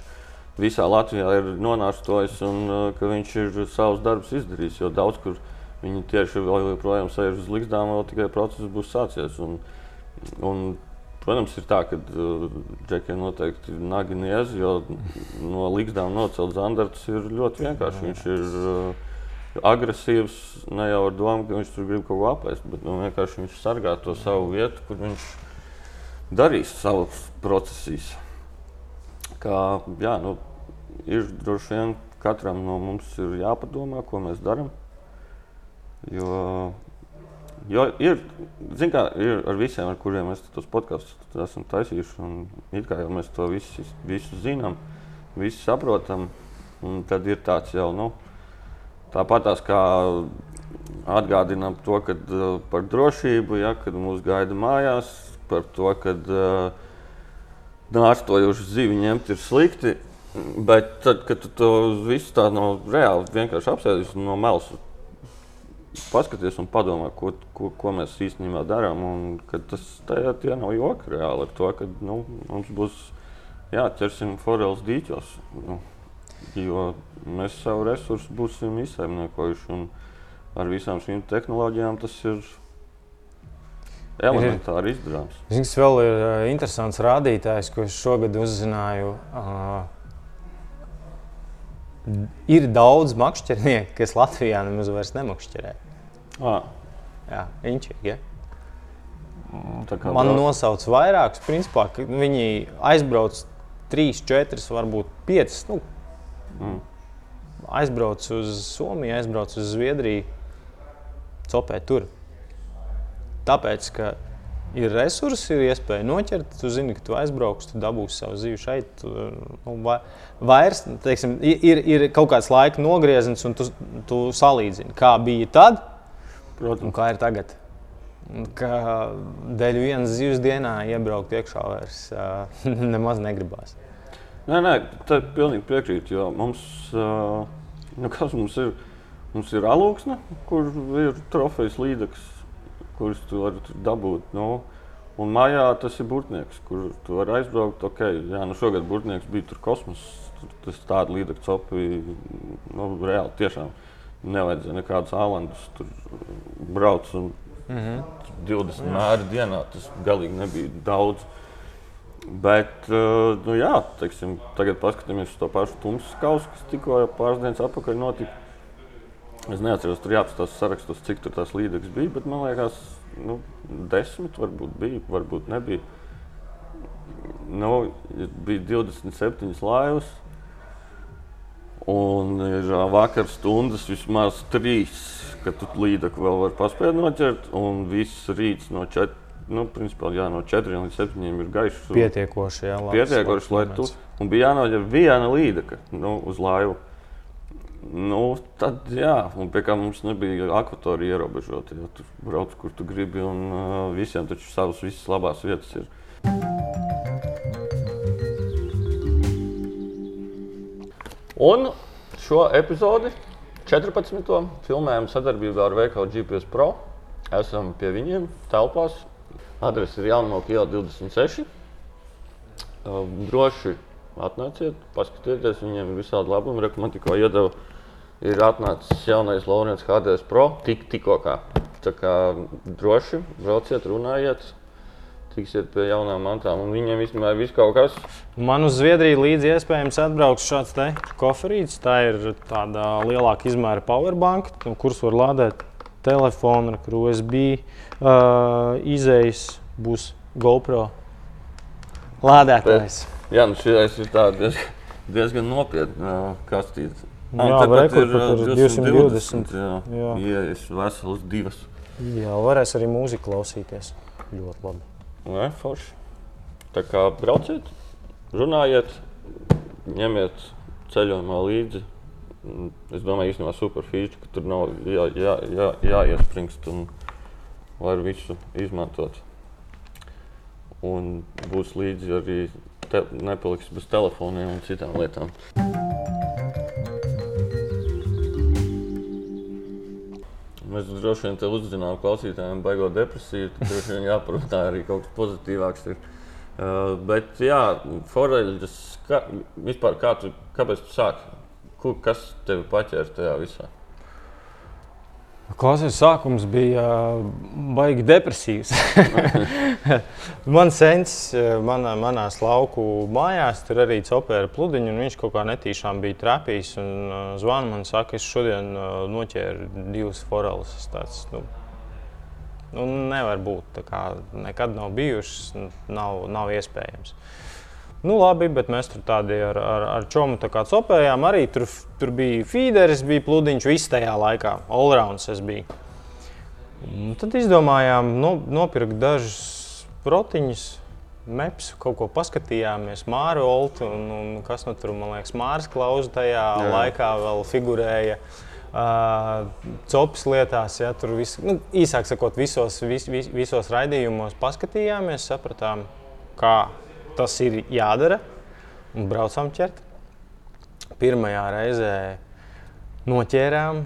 visā Latvijā ir nonācis un ka viņš ir savus darbus izdarījis. Jo daudz kur viņi tieši vēl joprojām sēž uz likstām, vēl tikai process būs sācies. Un, un Protams, ir tā, ka uh, džekiem noteikti ir nagi niezi, jo no līgstām nocelt zandartus ir ļoti vienkārši. Viņš ir uh, agresīvs ne jau ar domu, ka viņš tur grib kaut ko apēst, bet nu, vienkārši viņš sargā to savu vietu, kur viņš darīs savus procesus. Kā, jā, nu, ir droši vien katram no mums ir jāpadomā, ko mēs darām. Jo, jo ir, kā, ir ar visiem, ar kuriem mēs tos podkāstus esam taisījuši, un it kā jau mēs to visu, visu zinām, visu saprotam, un tad ir tāds jau, nu, tāpat tās kā atgādinām to, kad uh, par drošību, ja, kad mūs gaida mājās, par to, ka uh, nārstojuši zivi ņemt ir slikti. Bet tad, kad tu to visu tā no reāli vienkārši apsēdies no malas, paskaties un padomā, ko, ko, ko mēs īstenībā darām. Tas tajā, tie nav joki reāli ar to, ka nu, mums būs jāķersim foreles dīķos. Nu, jo mēs savu resursu būsim izsaimniekojuši. Ar visām šīm tehnoloģijām tas ir elementāri izdarāms. Zins, vēl ir uh, interesants rādītājs, ko es šogad uzzināju. Uh, ir daudz makšķernieku, kas Latvijā nemaz vairs nemakšķerē. Ah. Jā, inčīgi. Ja? Mm, Man nosauc vairākus, principā, ka viņi aizbrauc 3, 4, varbūt 5. Nu, mm. Aizbrauc uz Somiju, aizbrauc uz Zviedriju, copē tur. Tāpēc, ka ir resursi, ir iespēja noķert, tu zini, ka tu aizbrauksi, tu dabūsi savu zīvi šeit. Tu, nu, vairs, teiksim, ir, ir kaut kāds laika nogrieziens, un tu, tu salīdzini, kā bija tad Protams. un kā ir tagad. Ka dēļ vienas zivs dienā iebraukt iekšā vairs nemaz negribās. Nē, nē, tā ir pilnīgi piekrīt, jo mums, nu, mums ir, mums ir alūksne, kur ir trofejas līdzeklis kurus tu vari dabūt. Nu, un mājā tas ir burtnieks, kur tu vari aizbraukt. Okay, jā, nu šogad burtnieks bija tur kosmos. Tas tāds līdzekļu copi nu, reāli tiešām nevajadzēja nekādus ālandus tur braukt. Mm -hmm. 20 mēri dienā tas galīgi nebija daudz. Bet, uh, nu jā, teiksim, tagad paskatāmies uz to pašu tumsu kausu, kas tikko pāris dienas atpakaļ notika. Es neatceros, tur jāapstāsta sarakstos, cik tur tās līdzekļus bija, bet man liekas, nu, desmit varbūt bija, varbūt nebija. Nu, bija 27 laivas, un ir vakar stundas vismaz trīs, kad tu līdzekļu vēl vari paspēt noķert, un viss rīts no četriem. Nu, principā, jā, no 4 līdz 7 ir gaišs. Pietiekoši, jā, pietiekoši lai tu. Un bija jānoķer viena līdeka nu, uz laivu. Nu, tad, jā, un pie kā mums nebija akvatorija ierobežota. Ja tur brauc, kur tu gribi, un uh, visiem taču savas visas labās vietas ir. Un šo epizodi, 14. filmējam sadarbībā ar veikalu GPS Pro. Esam pie viņiem telpās. Adrese ir Kalns 26. Uh, droši atnāciet, paskatieties, viņiem ir visādi labumi. Man tikko iedeva, ir atnācis jaunais Laurents HDS Pro, tik, tikko kā. Tā kā droši brauciet, runājiet, tiksiet pie jaunām mantām. Un viņiem īstenībā ir kaut kas. Man uz Zviedriju līdzi iespējams atbrauks šāds te koferīts. Tā ir tāda lielāka izmēra powerbank, kurus var lādēt telefonu, ar USB uh, izējas būs GoPro lādētājs. Bet. Jā, nu šis ir diezgan, diezgan nopietns kastīts. Jā, rekur, ir, ir 220. 220 jā, jā. Iejas veselas divas. Jā, varēs arī mūziku klausīties. Ļoti labi. Nē, forši. Tā kā brauciet, runājiet, ņemiet ceļojumā līdzi. Es domāju, īstenībā super feature, ka tur nav jā, jā, jā, jāiespringst un var visu izmantot. Un būs līdzi arī te, nepaliks bez telefoniem un citām lietām. Mēs droši vien te uzzinām klausītājiem baigot depresiju, tad droši vien jāparunā arī kaut kas pozitīvāks. Ir. Uh, bet, jā, foreļas, kā, vispār kā tu, kāpēc tu sāki? Kas tevi paķēra tajā visā? Klausies, sākums bija baigi depresīvs. man sens, manā, manās lauku mājās, tur arī copēra pludiņu, un viņš kaut kā netīšām bija trapījis. Un zvana man saka, es šodien noķēru divas foreles. Tāds, nu, nu, nevar būt, tā kā nekad nav bijušas, nav, nav iespējams. Nu, labi, bet mēs tur tādi ar, ar, ar čomu tā kā copējām. Arī tur, tur bija feederis, bija pludiņš, viss tajā laikā. Allrounds es biju. Un tad izdomājām no, nopirkt dažus protiņus, meps, kaut ko paskatījāmies, Māru Oltu un, un kas no tur, man liekas, Mārs Klausa tajā Jā. laikā vēl figurēja. Uh, Copas lietās, ja tur vis, nu, īsāk sakot, visos, vis, vis, visos raidījumos paskatījāmies, sapratām, kā tas ir jādara. Un braucām ķert. Pirmajā reizē noķērām,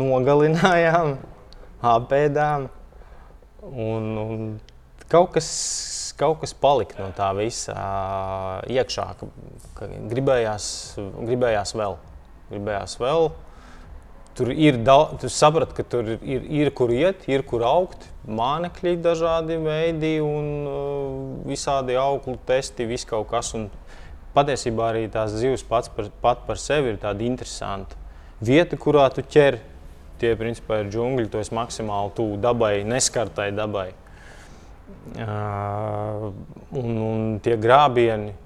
nogalinājām, apēdām. Un, un kaut, kas, kaut kas palika no tā visa iekšā. Gribējās, gribējās vēl. Gribējās vēl Tur ir daudz, tu saprati, ka tur ir, ir kur iet, ir kur augt, mānekļi, dažādi veidi un uh, visādi augļu testi, viss kaut kas. Un patiesībā arī tās zivs pats par, pat par sevi ir tāda interesanta. Vieta, kurā tu ķer, tie principā ir džungļi, tu esi maksimāli tuvu dabai, neskartai dabai. Uh, un, un tie grābieni,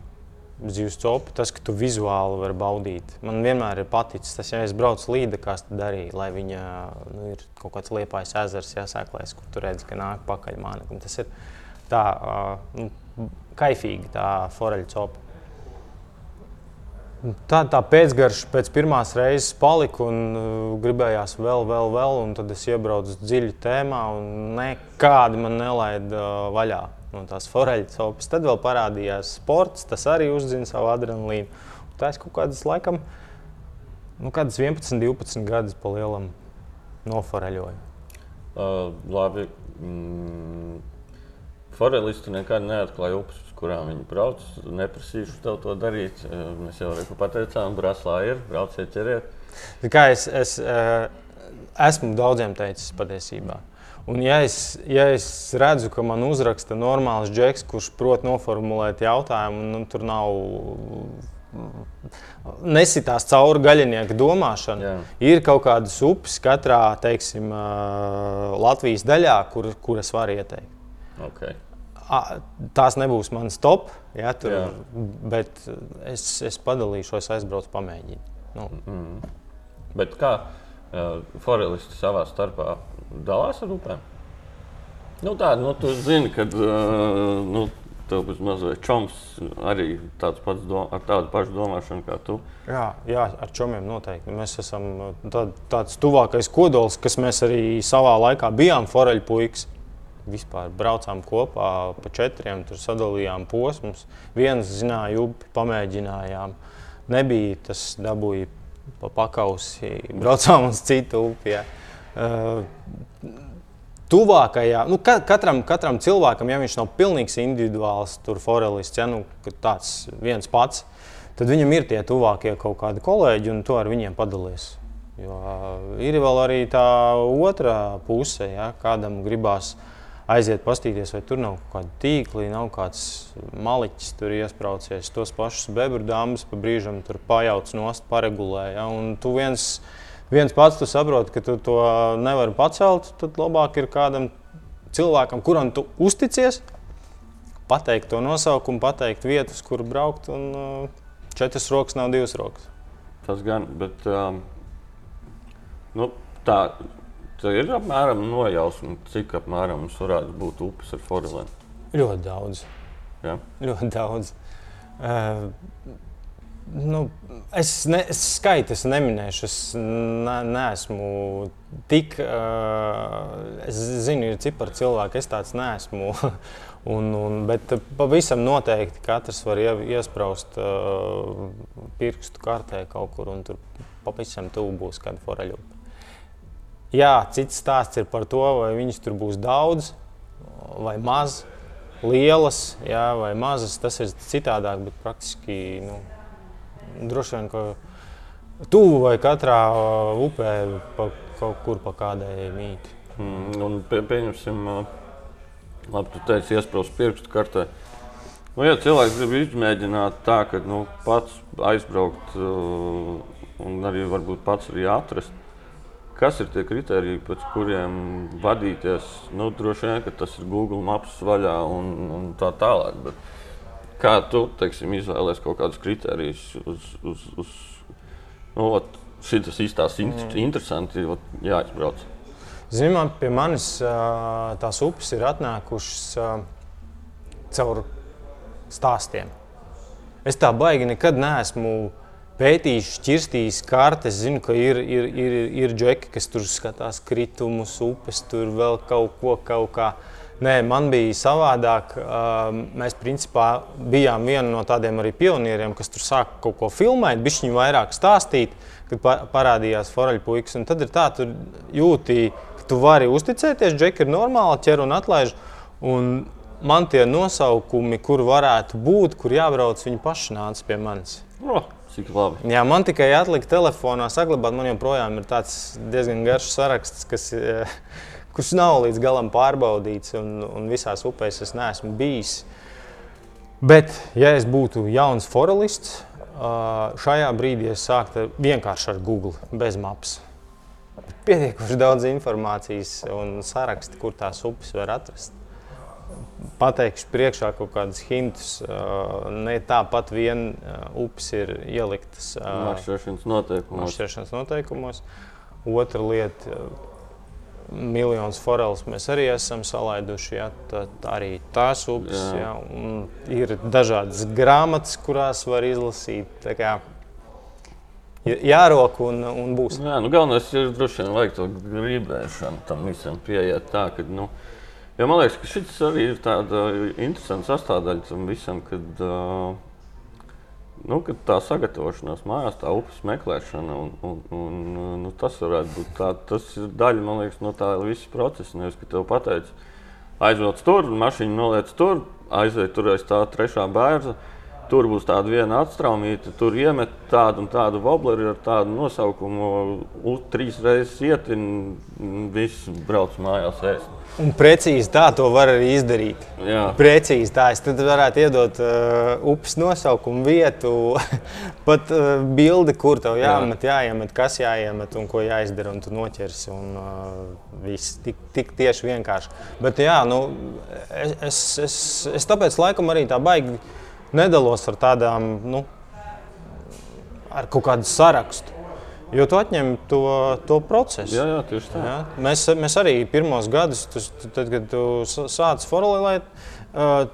zivs copu, tas, ka tu vizuāli vari baudīt. Man vienmēr ir paticis tas, ja es braucu līdzi, kas tad darīja, lai viņa nu, ir kaut kāds liepais ezers, jāsēklēs, kur tu redzi, ka nāk pakaļ māneklim. Tas ir tā nu, kaifīgi, tā foreļa copa. Tā, tā pēcgarša pēc pirmās reizes palika un uh, gribējās vēl, vēl, vēl. Tad es iebraucu dziļi tēmā un nekādi man nelaida uh, vaļā no tās foreļas opes. Tad vēl parādījās sports, tas arī uzzina savu adrenalīnu. Tā es kaut kādas laikam, nu, kādas 11, 12 gadus pa lielam noforeļoju. Uh, labi. Mm. Forelisti nekad neatklāja upes, uz kurām viņi brauc. Neprasīšu tev to darīt. Mēs jau pateicām, Braslā ir, brauciet, ķeriet. Kā es, es esmu daudziem teicis patiesībā. Uh, Un, ja es, ja es redzu, ka man uzraksta normāls džeks, kurš prot noformulēt jautājumu, nu, tur nav nesitās cauri gaļinieka domāšana. Jā. Ir kaut kādas upes katrā teiksim, Latvijas daļā, kur, kur es varu ieteikt. Okay. Tās nebūs manas top, ja, tur, Jā. bet es, es padalīšos, aizbraucu, pamēģinu. Nu. Mm. Bet kā forelisti savā starpā dalās ar upēm? Nu, tā, nu, tu zini, ka uh, nu, tev būs mazliet čoms arī tāds pats dom, ar tādu pašu domāšanu kā tu. Jā, jā ar čomiem noteikti. Mēs esam tā, tāds tuvākais kodols, kas mēs arī savā laikā bijām foreļu puikas. Vispār braucām kopā pa četriem, tur sadalījām posmus. Viens zināja upi, pamēģinājām. Nebija tas dabūja pa pakausi, braucām uz citu upi. Jā. Uh, tuvākajā, nu, katram, katram cilvēkam, ja viņš nav pilnīgs individuāls, tur forelists, ja nu, tāds viens pats, tad viņam ir tie tuvākie kaut kādi kolēģi, un to ar viņiem padalīs. Jo ir vēl arī tā otrā puse, ja kādam gribās aiziet, pastīties, vai tur nav kāda tīkla, nav kāds maliķis, tur iesprācies. Tos pašus bebru dāmas pa brīžam tur pajauc nost, paregulē. Ja, un tu viens viens pats tu saproti, ka tu to nevari pacelt, tad labāk ir kādam cilvēkam, kuram tu uzticies, pateikt to nosaukumu, pateikt vietas, kur braukt. Un, uh, četras rokas nav divas rokas. Tas gan, bet um, nu, tā, tā ir apmēram nojausma, cik apmēram mums varētu būt upes ar forelēm. Ļoti daudz. Ja? Ļoti daudz. Uh, Nu, es, ne, es skaitu, es neminēšu. Es ne, neesmu tik. Uh, es zinu, ir cipari cilvēki, es tāds neesmu. un, un, bet pavisam noteikti katrs var ie, iesprāst uh, pirkstu kartē kaut kur, un tur pavisam tuvu būs kāda foreļa. Jā, cits stāsts ir par to, vai viņas tur būs daudz vai maz, lielas jā, vai mazas. Tas ir citādāk, bet praktiski. Nu, droši vien, ka Tuvu vai katrā uh, upē pa, kaut kur pa kādai mītī. Mm, un pie, pieņemsim, ā, labi, tu teici, iesprūst pirkstu kartē. Nu, ja cilvēks grib izmēģināt tā, ka nu, pats aizbraukt uh, un arī varbūt pats arī atrast, kas ir tie kriteriji, pēc kuriem vadīties, nu, droši vien, ka tas ir Google Maps vaļā un, un tā tālāk. Bet kā tu, teiksim, izvēlēsies kaut kādus kriterijus uz, uz, uz nu, ot, šitas izstāsts mm. interesanti, ot, jāizbrauc. Zinām, pie manis tās upes ir atnākušas caur stāstiem. Es tā baigi nekad neesmu pētījis, šķirstījis kartes. Zinu, ka ir, ir, ir, ir džeki, kas tur skatās kritumus, upes, tur vēl kaut ko, kaut kā. Nē, man bija savādāk. Mēs principā bijām viena no tādiem arī pionieriem, kas tur sāka kaut ko filmēt, bišķiņu vairāk stāstīt, kad pa- parādījās foreļpuikas. Tad ir tā, tu jūti, ka tu vari uzticēties, džeki ir normāli, ķer un atlaiž. Un man tie nosaukumi, kur varētu būt, kur jābrauc, viņi paši nāca pie manis. Oh, cik labi. Jā, man tikai atlika telefonā saglabāt. Man joprojām ir tāds diezgan garš saraksts, kas, eh, kurš nav līdz galam pārbaudīts, un, un visās upēs es neesmu bijis. Bet, ja es būtu jauns forelists, ā, šajā brīdī es sāktu vienkārši ar Google, bez maps. Pietiekoši daudz informācijas un saraksti, kur tās upes var atrast. Pateikšu priekšā kaut kādus hintus. Ne tāpat vien upes ir ieliktas ā, Maršrutīšanas noteikumos. maršrutīšanas noteikumos. Otra lieta, miljonus foreles mēs arī esam salaiduši. Ja, tad arī tās upes Jā. un ir dažādas grāmatas, kurās var izlasīt. Tā kā j- Jārok un, un būs. Jā, nu galvenais ir droši vien vajag to gribēšanu tam visam pieiet tā, ka, nu, jo man liekas, ka šis arī ir tāda interesanta sastāvdaļa tam visam, kad, nu, kad tā sagatavošanās mājās, tā upes meklēšana, un, un, un nu, tas varētu būt tā, tas ir daļa, liekas, no tā visa procesa, nevis, ka tev pateic, aizvelc tur, mašīnu noliec tur, aizved tur aiz tā trešā bērza, Tur būs tāda viena atstraumīta, tur iemet tādu un tādu wobleri ar tādu nosaukumu, u- trīs reizes iet, un viss brauc mājās ēst. Un precīzi tā to var arī izdarīt. Jā. Precīzi tā. Es tad varētu iedot uh, upes nosaukumu, vietu, pat uh, bildi, kur tev jāmet, jāiemet, kas jāiemet un ko jāizdara. Un tu noķersi. Un, uh, viss tik, tik tieši vienkārši. Bet jā, nu, es, es, es, es tāpēc laikam arī tā baigi nedalos ar tādām, nu, ar kaut kādu sarakstu. Jo tu atņem to, to procesu. Jā, jā, tieši tā. Ja? Mēs, mēs arī pirmos gadus, tas, tad, kad tu s- sāc forulēt, uh,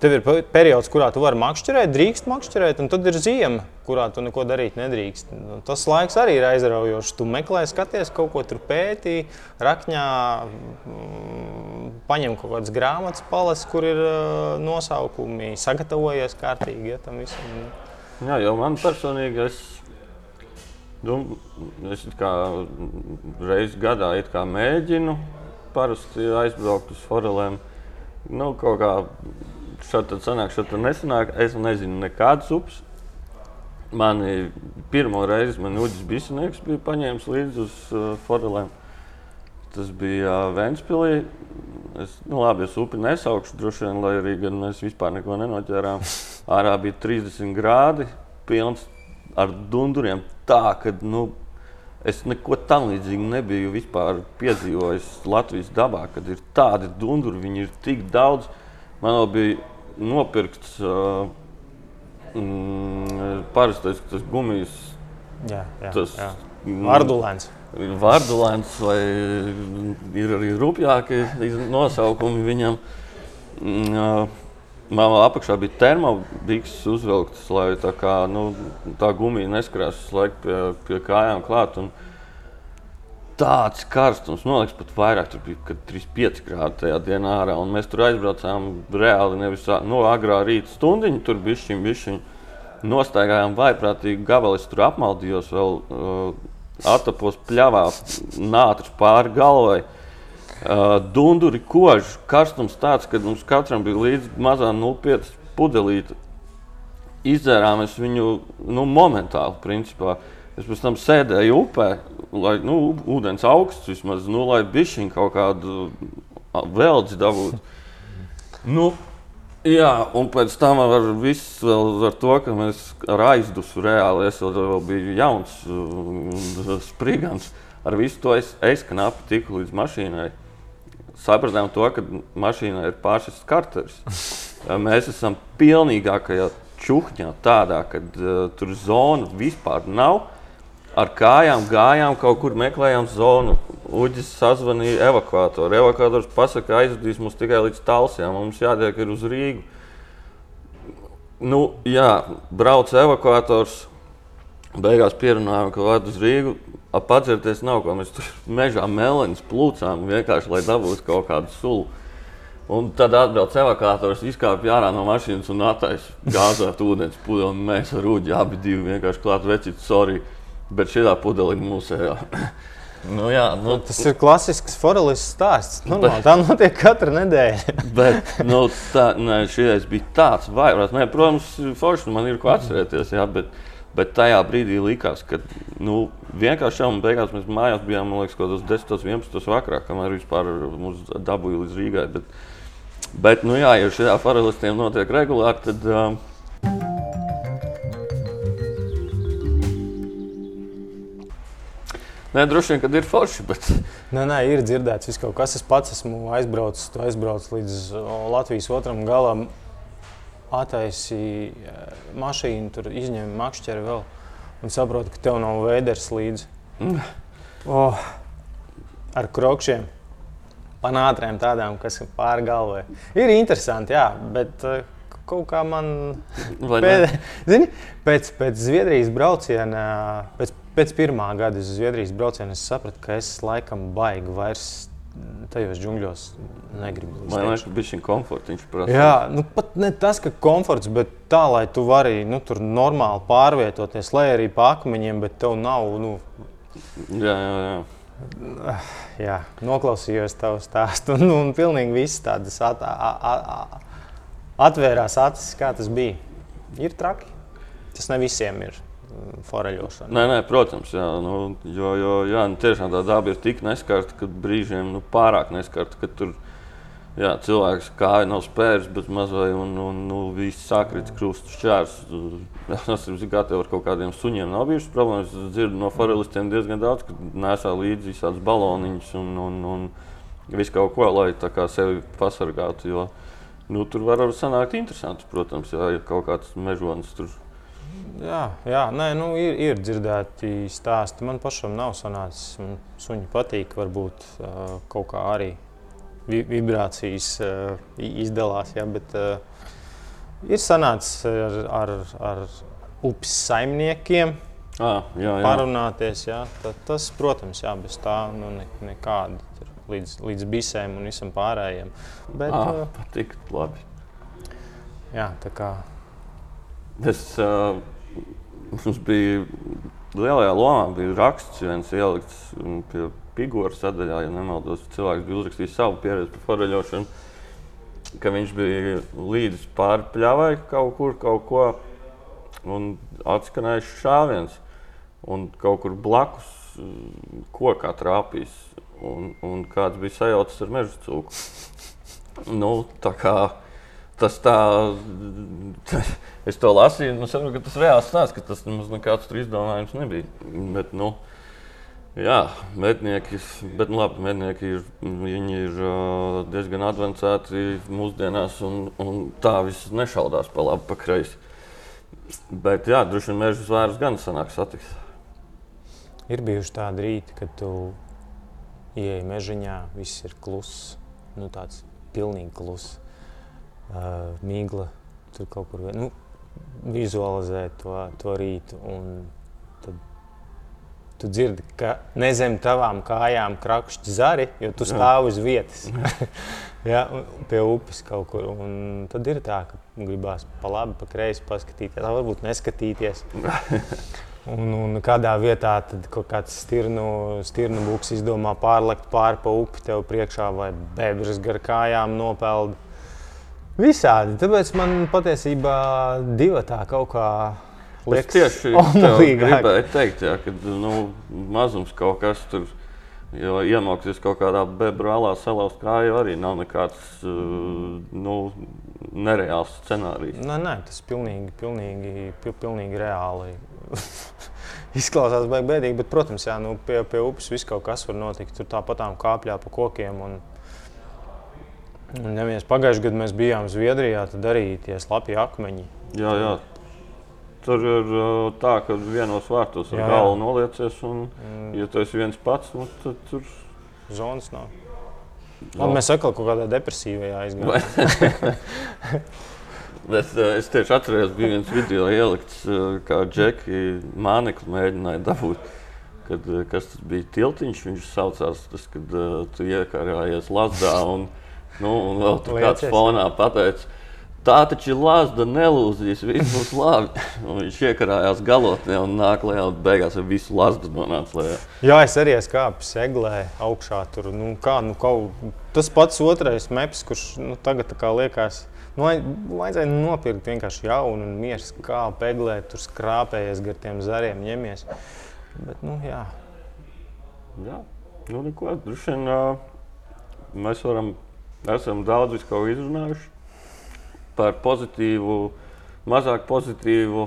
tev ir pe- periods, kurā tu vari makšķerēt, drīkst makšķerēt, un tad ir ziema, kurā tu neko darīt nedrīkst. Nu, Tas laiks arī ir aizraujošs. Tu meklē, skaties, kaut ko tur pētī, rakņā, mm, paņem kaut kādas grāmatas, palas, kur ir nosaukumi, sagatavojies kārtīgi ja, tam visam. Jā, jau man personīgi, es, nu, es reizi gadā mēģinu parasti aizbraukt uz forelēm. Nu, kaut kā šādi tad sanāk, šādi tad nesanāk. Es nezinu nekādas upes. Mani pirmo reizi man Uģis Bisnieks bija paņēmis līdzi uz uh, forelēm. Tas bija uh, Ventspilī. Es, nu, labi, es upi nesaukšu, droši vien, lai arī gan mēs vispār neko nenoķērām. Ārā bija 30 grādi, pilns ar dunduriem. Tā, ka nu, es neko tam līdzīgu nebiju vispār piedzīvojis Latvijas dabā, kad ir tādi dunduri, viņi ir tik daudz. Man vēl bija nopirkts uh, mm, parastais tas gumijas, Jā, jā, tas jā. mm, Ardulēns. Ir Vārdulēns, vai ir arī rupjāki nosaukumi viņam. Mm, ā, Man vēl apakšā bija termobikses uzvilktas, lai tā, kā, nu, tā gumija neskrās visu laiku pie, pie kājām klāt. Un tāds karstums, liekas, pat vairāk, tur bija kad 35 grādi tajā dienā ārā. Un mēs tur aizbraucām reāli nevis no agrā rīta stundiņa, tur bija šī bišķiņa. Nostaigājām vaiprātīgi gabali, es tur apmaldījos vēl uh, atapos pļavā, nātris pāri galvai. Uh, dunduri koži, karstums tāds, ka mums katram bija līdzi mazā 0,5 pudelīte. Izdzērāmies viņu nu, momentāli, principā. Es pēc tam sēdēju upē, lai nu, ūdens augsts vismaz, nu, lai bišķiņ kaut kādu veldzi dabūtu. Nu, jā, un pēc tam ar visu vēl ar to, ka mēs ar aizdusu reāli, es vēl, vēl biju jauns un sprigans, ar visu to es, es knapi tiku līdz mašīnai. Sapratām to, ka mašīnā ir pāršas karteris. Mēs esam pilnīgākajā čuhņā tādā, kad uh, tur zona vispār nav. Ar kājām gājām, kaut kur meklējām zonu. Uģis sazvanīja evakuatoru. Evakuators pasaka, aizvedīs mums tikai līdz Talsijam. Mums jātiek uz Rīgu. Nu, jā, brauc evakuators. Beigās pierunājām, ka vajag uz Rīgu. Padzerties nav ko. Mēs tur mežā meleņus plūcām vienkārši, lai dabūtu kaut kādu sulu. Un tad atbrauc evakuators, izkāpa ārā no mašīnas un attaisno gāzēt ūdens pudeli. Mēs ar Rūģi abi vienkārši klāt vecīt, sorry, bet šī pudele ir mūsējā. nu, jā, nu, Tas ir klasisks forelis stāsts. Nu, bet, tā notiek katru nedēļu. bet nu, tā, nē, šis bija tāds vairāk. Nē, protams, forši man ir ko atcerēties. Jā, bet, bet tajā brīdī likās, ka nu, vienkārši jau beigās mēs mājās bijām, man liekas, kaut kādos 10, 11 vakarā, kamēr vispār mūs dabūja līdz Rīgai. Bet, Bet, nu jā, ja šajā faralistiem notiek regulāri, tad. Um, Nē, droši vien, kad ir forši. Bet... Nē, nē, ir dzirdēts, viss kaut kas. Es pats esmu aizbraucis, aizbraucis līdz Latvijas otram galam, attaisīju mašīnu, tur izņēmu makšķeri vēl un saprotu, ka tev nav vēders līdzi. Mm. Oh, ar krokšiem panātrēm tādām, kas ir pāri galvai. Ir interesanti, jā, bet uh, kaut kā man pēd, zini, pēc, pēc Zviedrijas brauciena, pēc, pēc pirmā gada uz Zviedrijas brauciena, es sapratu, ka es laikam baigi vairs tajos džungļos negribu. Man liekas, ka viņš ir komforts. Viņš prasa. Jā, nu pat ne tas, ka komforts, bet tā, lai tu vari nu, tur normāli pārvietoties, lai arī pa akmeņiem, bet tev nav. Nu, jā, jā, jā. Jā, noklausījos tavu stāstu, un, un pilnīgi viss tādas at, at, atvērās acis, kā tas bija. Ir traki. Tas ne visiem ir foreļošana. Nē, nē, protams, jā, nu, jo, jo jā, nu, tiešām tā daba ir tik neskarta, ka brīžiem nu, pārāk neskarta, ka tur jā, cilvēks kāja nav spēris, bet mazai un, un nu, viss sakrīt krustu šķērs. Es esmu gatavs ar kaut kādiem suņiem. Nav bijušas problēmas. Es dzirdu no forelistiem diezgan daudz, ka nesā līdzi visādas baloniņas un, un, un visu kaut ko, lai sevi pasargātu. Jo, nu, tur var arī sanākt interesanti, protams, ja ir kaut kāds mežonis tur. Jā, jā nē, nu, ir, ir dzirdēti stāsti. Man pašam nav sanācis. Man suņi patīk, varbūt kaut kā arī vibrācijas izdalās. Jā, bet, Ir sanācis ar, ar, ar upes saimniekiem ah, jā, jā. parunāties. Jā. Tad, tas, protams, jā, bez tā nu, ne, nekādi līdz, līdz bisēm un visam pārējiem. Bet, uh, patīk, labi. Jā, tā kā. Es, uh, mums bija lielajā lomā, bija raksts, viens ielikts pie figūra sadaļā, ja nemaldos. Cilvēks bija uzrakstījis savu pieredzi par foreļošanu ka viņš bija līdzi pārpļāvai kaut kur, kaut ko, un atskanēja šāviens, un kaut kur blakus mm, kokā trāpījis, un, un kāds bija sajaucis ar meža cūku. Nu, tā kā tas tā, es to lasīju, un saprotu, ka tas reāls stāsts, ka tas nemaz nekāds tur izdomājums nebija. Bet, nu, Jā, mednieki, bet nu, labi, mednieki ir, ir diezgan avansēti mūsdienās, un, un tā viss nešaudās pa labi, pa kreisi. Bet, jā, droši vien meža zvērus gan sanāk satikt. Ir bijuši tādi rīti, kad tu ieej mežā, viss ir kluss, nu, tāds pilnīgi kluss. Uh, mīgla tur kaut kur nu, vizualizē to, to rītu. Tad tu dzirdi, ka ne zem tavām kājām krakšķi zari, jo tu stāvi uz vietas. ja, pie upes kaut kur. Un tad ir tā, ka gribās pa labi, pa kreisi paskatīties, tā varbūt neskatīties. Un, un kādā vietā tad kaut kāds stirnu, stirnu būks izdomā pārlekt pāri pa upi tev priekšā vai bebras gar kājām nopeld. Visādi. Tāpēc man patiesībā divi tā kaut kā Es liekas, tieši tev omulīgāk. gribēju teikt, jā, ka nu, mazums kaut kas tur. Jo iemācīties kaut kādā bebra alā salauzt kāju arī nav nekāds nu, nereāls scenārijs. Nē, nē, tas pilnīgi, pilnīgi, pil, pilnīgi reāli. Izklausās bēdīgi, bet, protams, jā, nu, pie, pie upes viss kaut kas var notikt. Tur tāpatām kāpļā pa kokiem. Un, un, ja mēs pagājušajā gadā mēs bijām Zviedrijā, tad arī tie slapji akmeņi. Jā, jā. Tur ir uh, tā, ka vienos vārtos ar Jā, jā. galvu noliecies. Un, Mm. ja tu esi viens pats, nu, tad tur Zonas nav. Labi, mēs atkal kaut kādā depresīvajā aizgājām. Es, eh, es tieši atceros, ka bija viens video ielikts, eh, kā Džeki Māneklis mēģināja dabūt. Kad, kas tas bija tiltiņš, viņš saucās, tas, kad uh, tu iekārājies un, nu, un vēl tur kāds fonā pateica, tā taču ir Lazda, nelūzīs, viss būs labi. Viņš iekarājās galotnē un nāk lejā un beigās ar visu Lazdu nonāca lejā. Jā, es arī kāpis seglē augšā. Tur, nu, kā, nu, kaut, tas pats otrais meps, kurš nu, tagad liekas. Nu, vai- vajadzēja nopirkt vienkārši jaunu un mieru kā peglē, tur skrāpējies gar tiem zariem, ņemies. Bet, nu, jā. Jā, nu neko. Ā, mēs varam, esam daudz ko izrunājuši par pozitīvu, mazāk pozitīvu,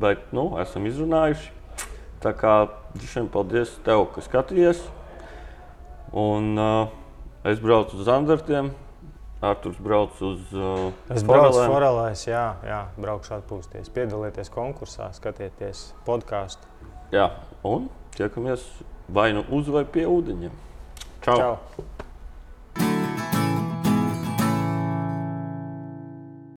bet nu, esam izrunājuši. Tā kā vien paldies tev, ka skatījies. Un uh, es braucu uz Zandartiem, Arthurs brauc uz uh, Es braucu uz. Forelēs, jā, jā, braukšu atpūsties, piedalieties konkursā, skatieties podkāstu. Jā, un tiekamies vai nu uz vai pie ūdeņiem. Čau! Čau!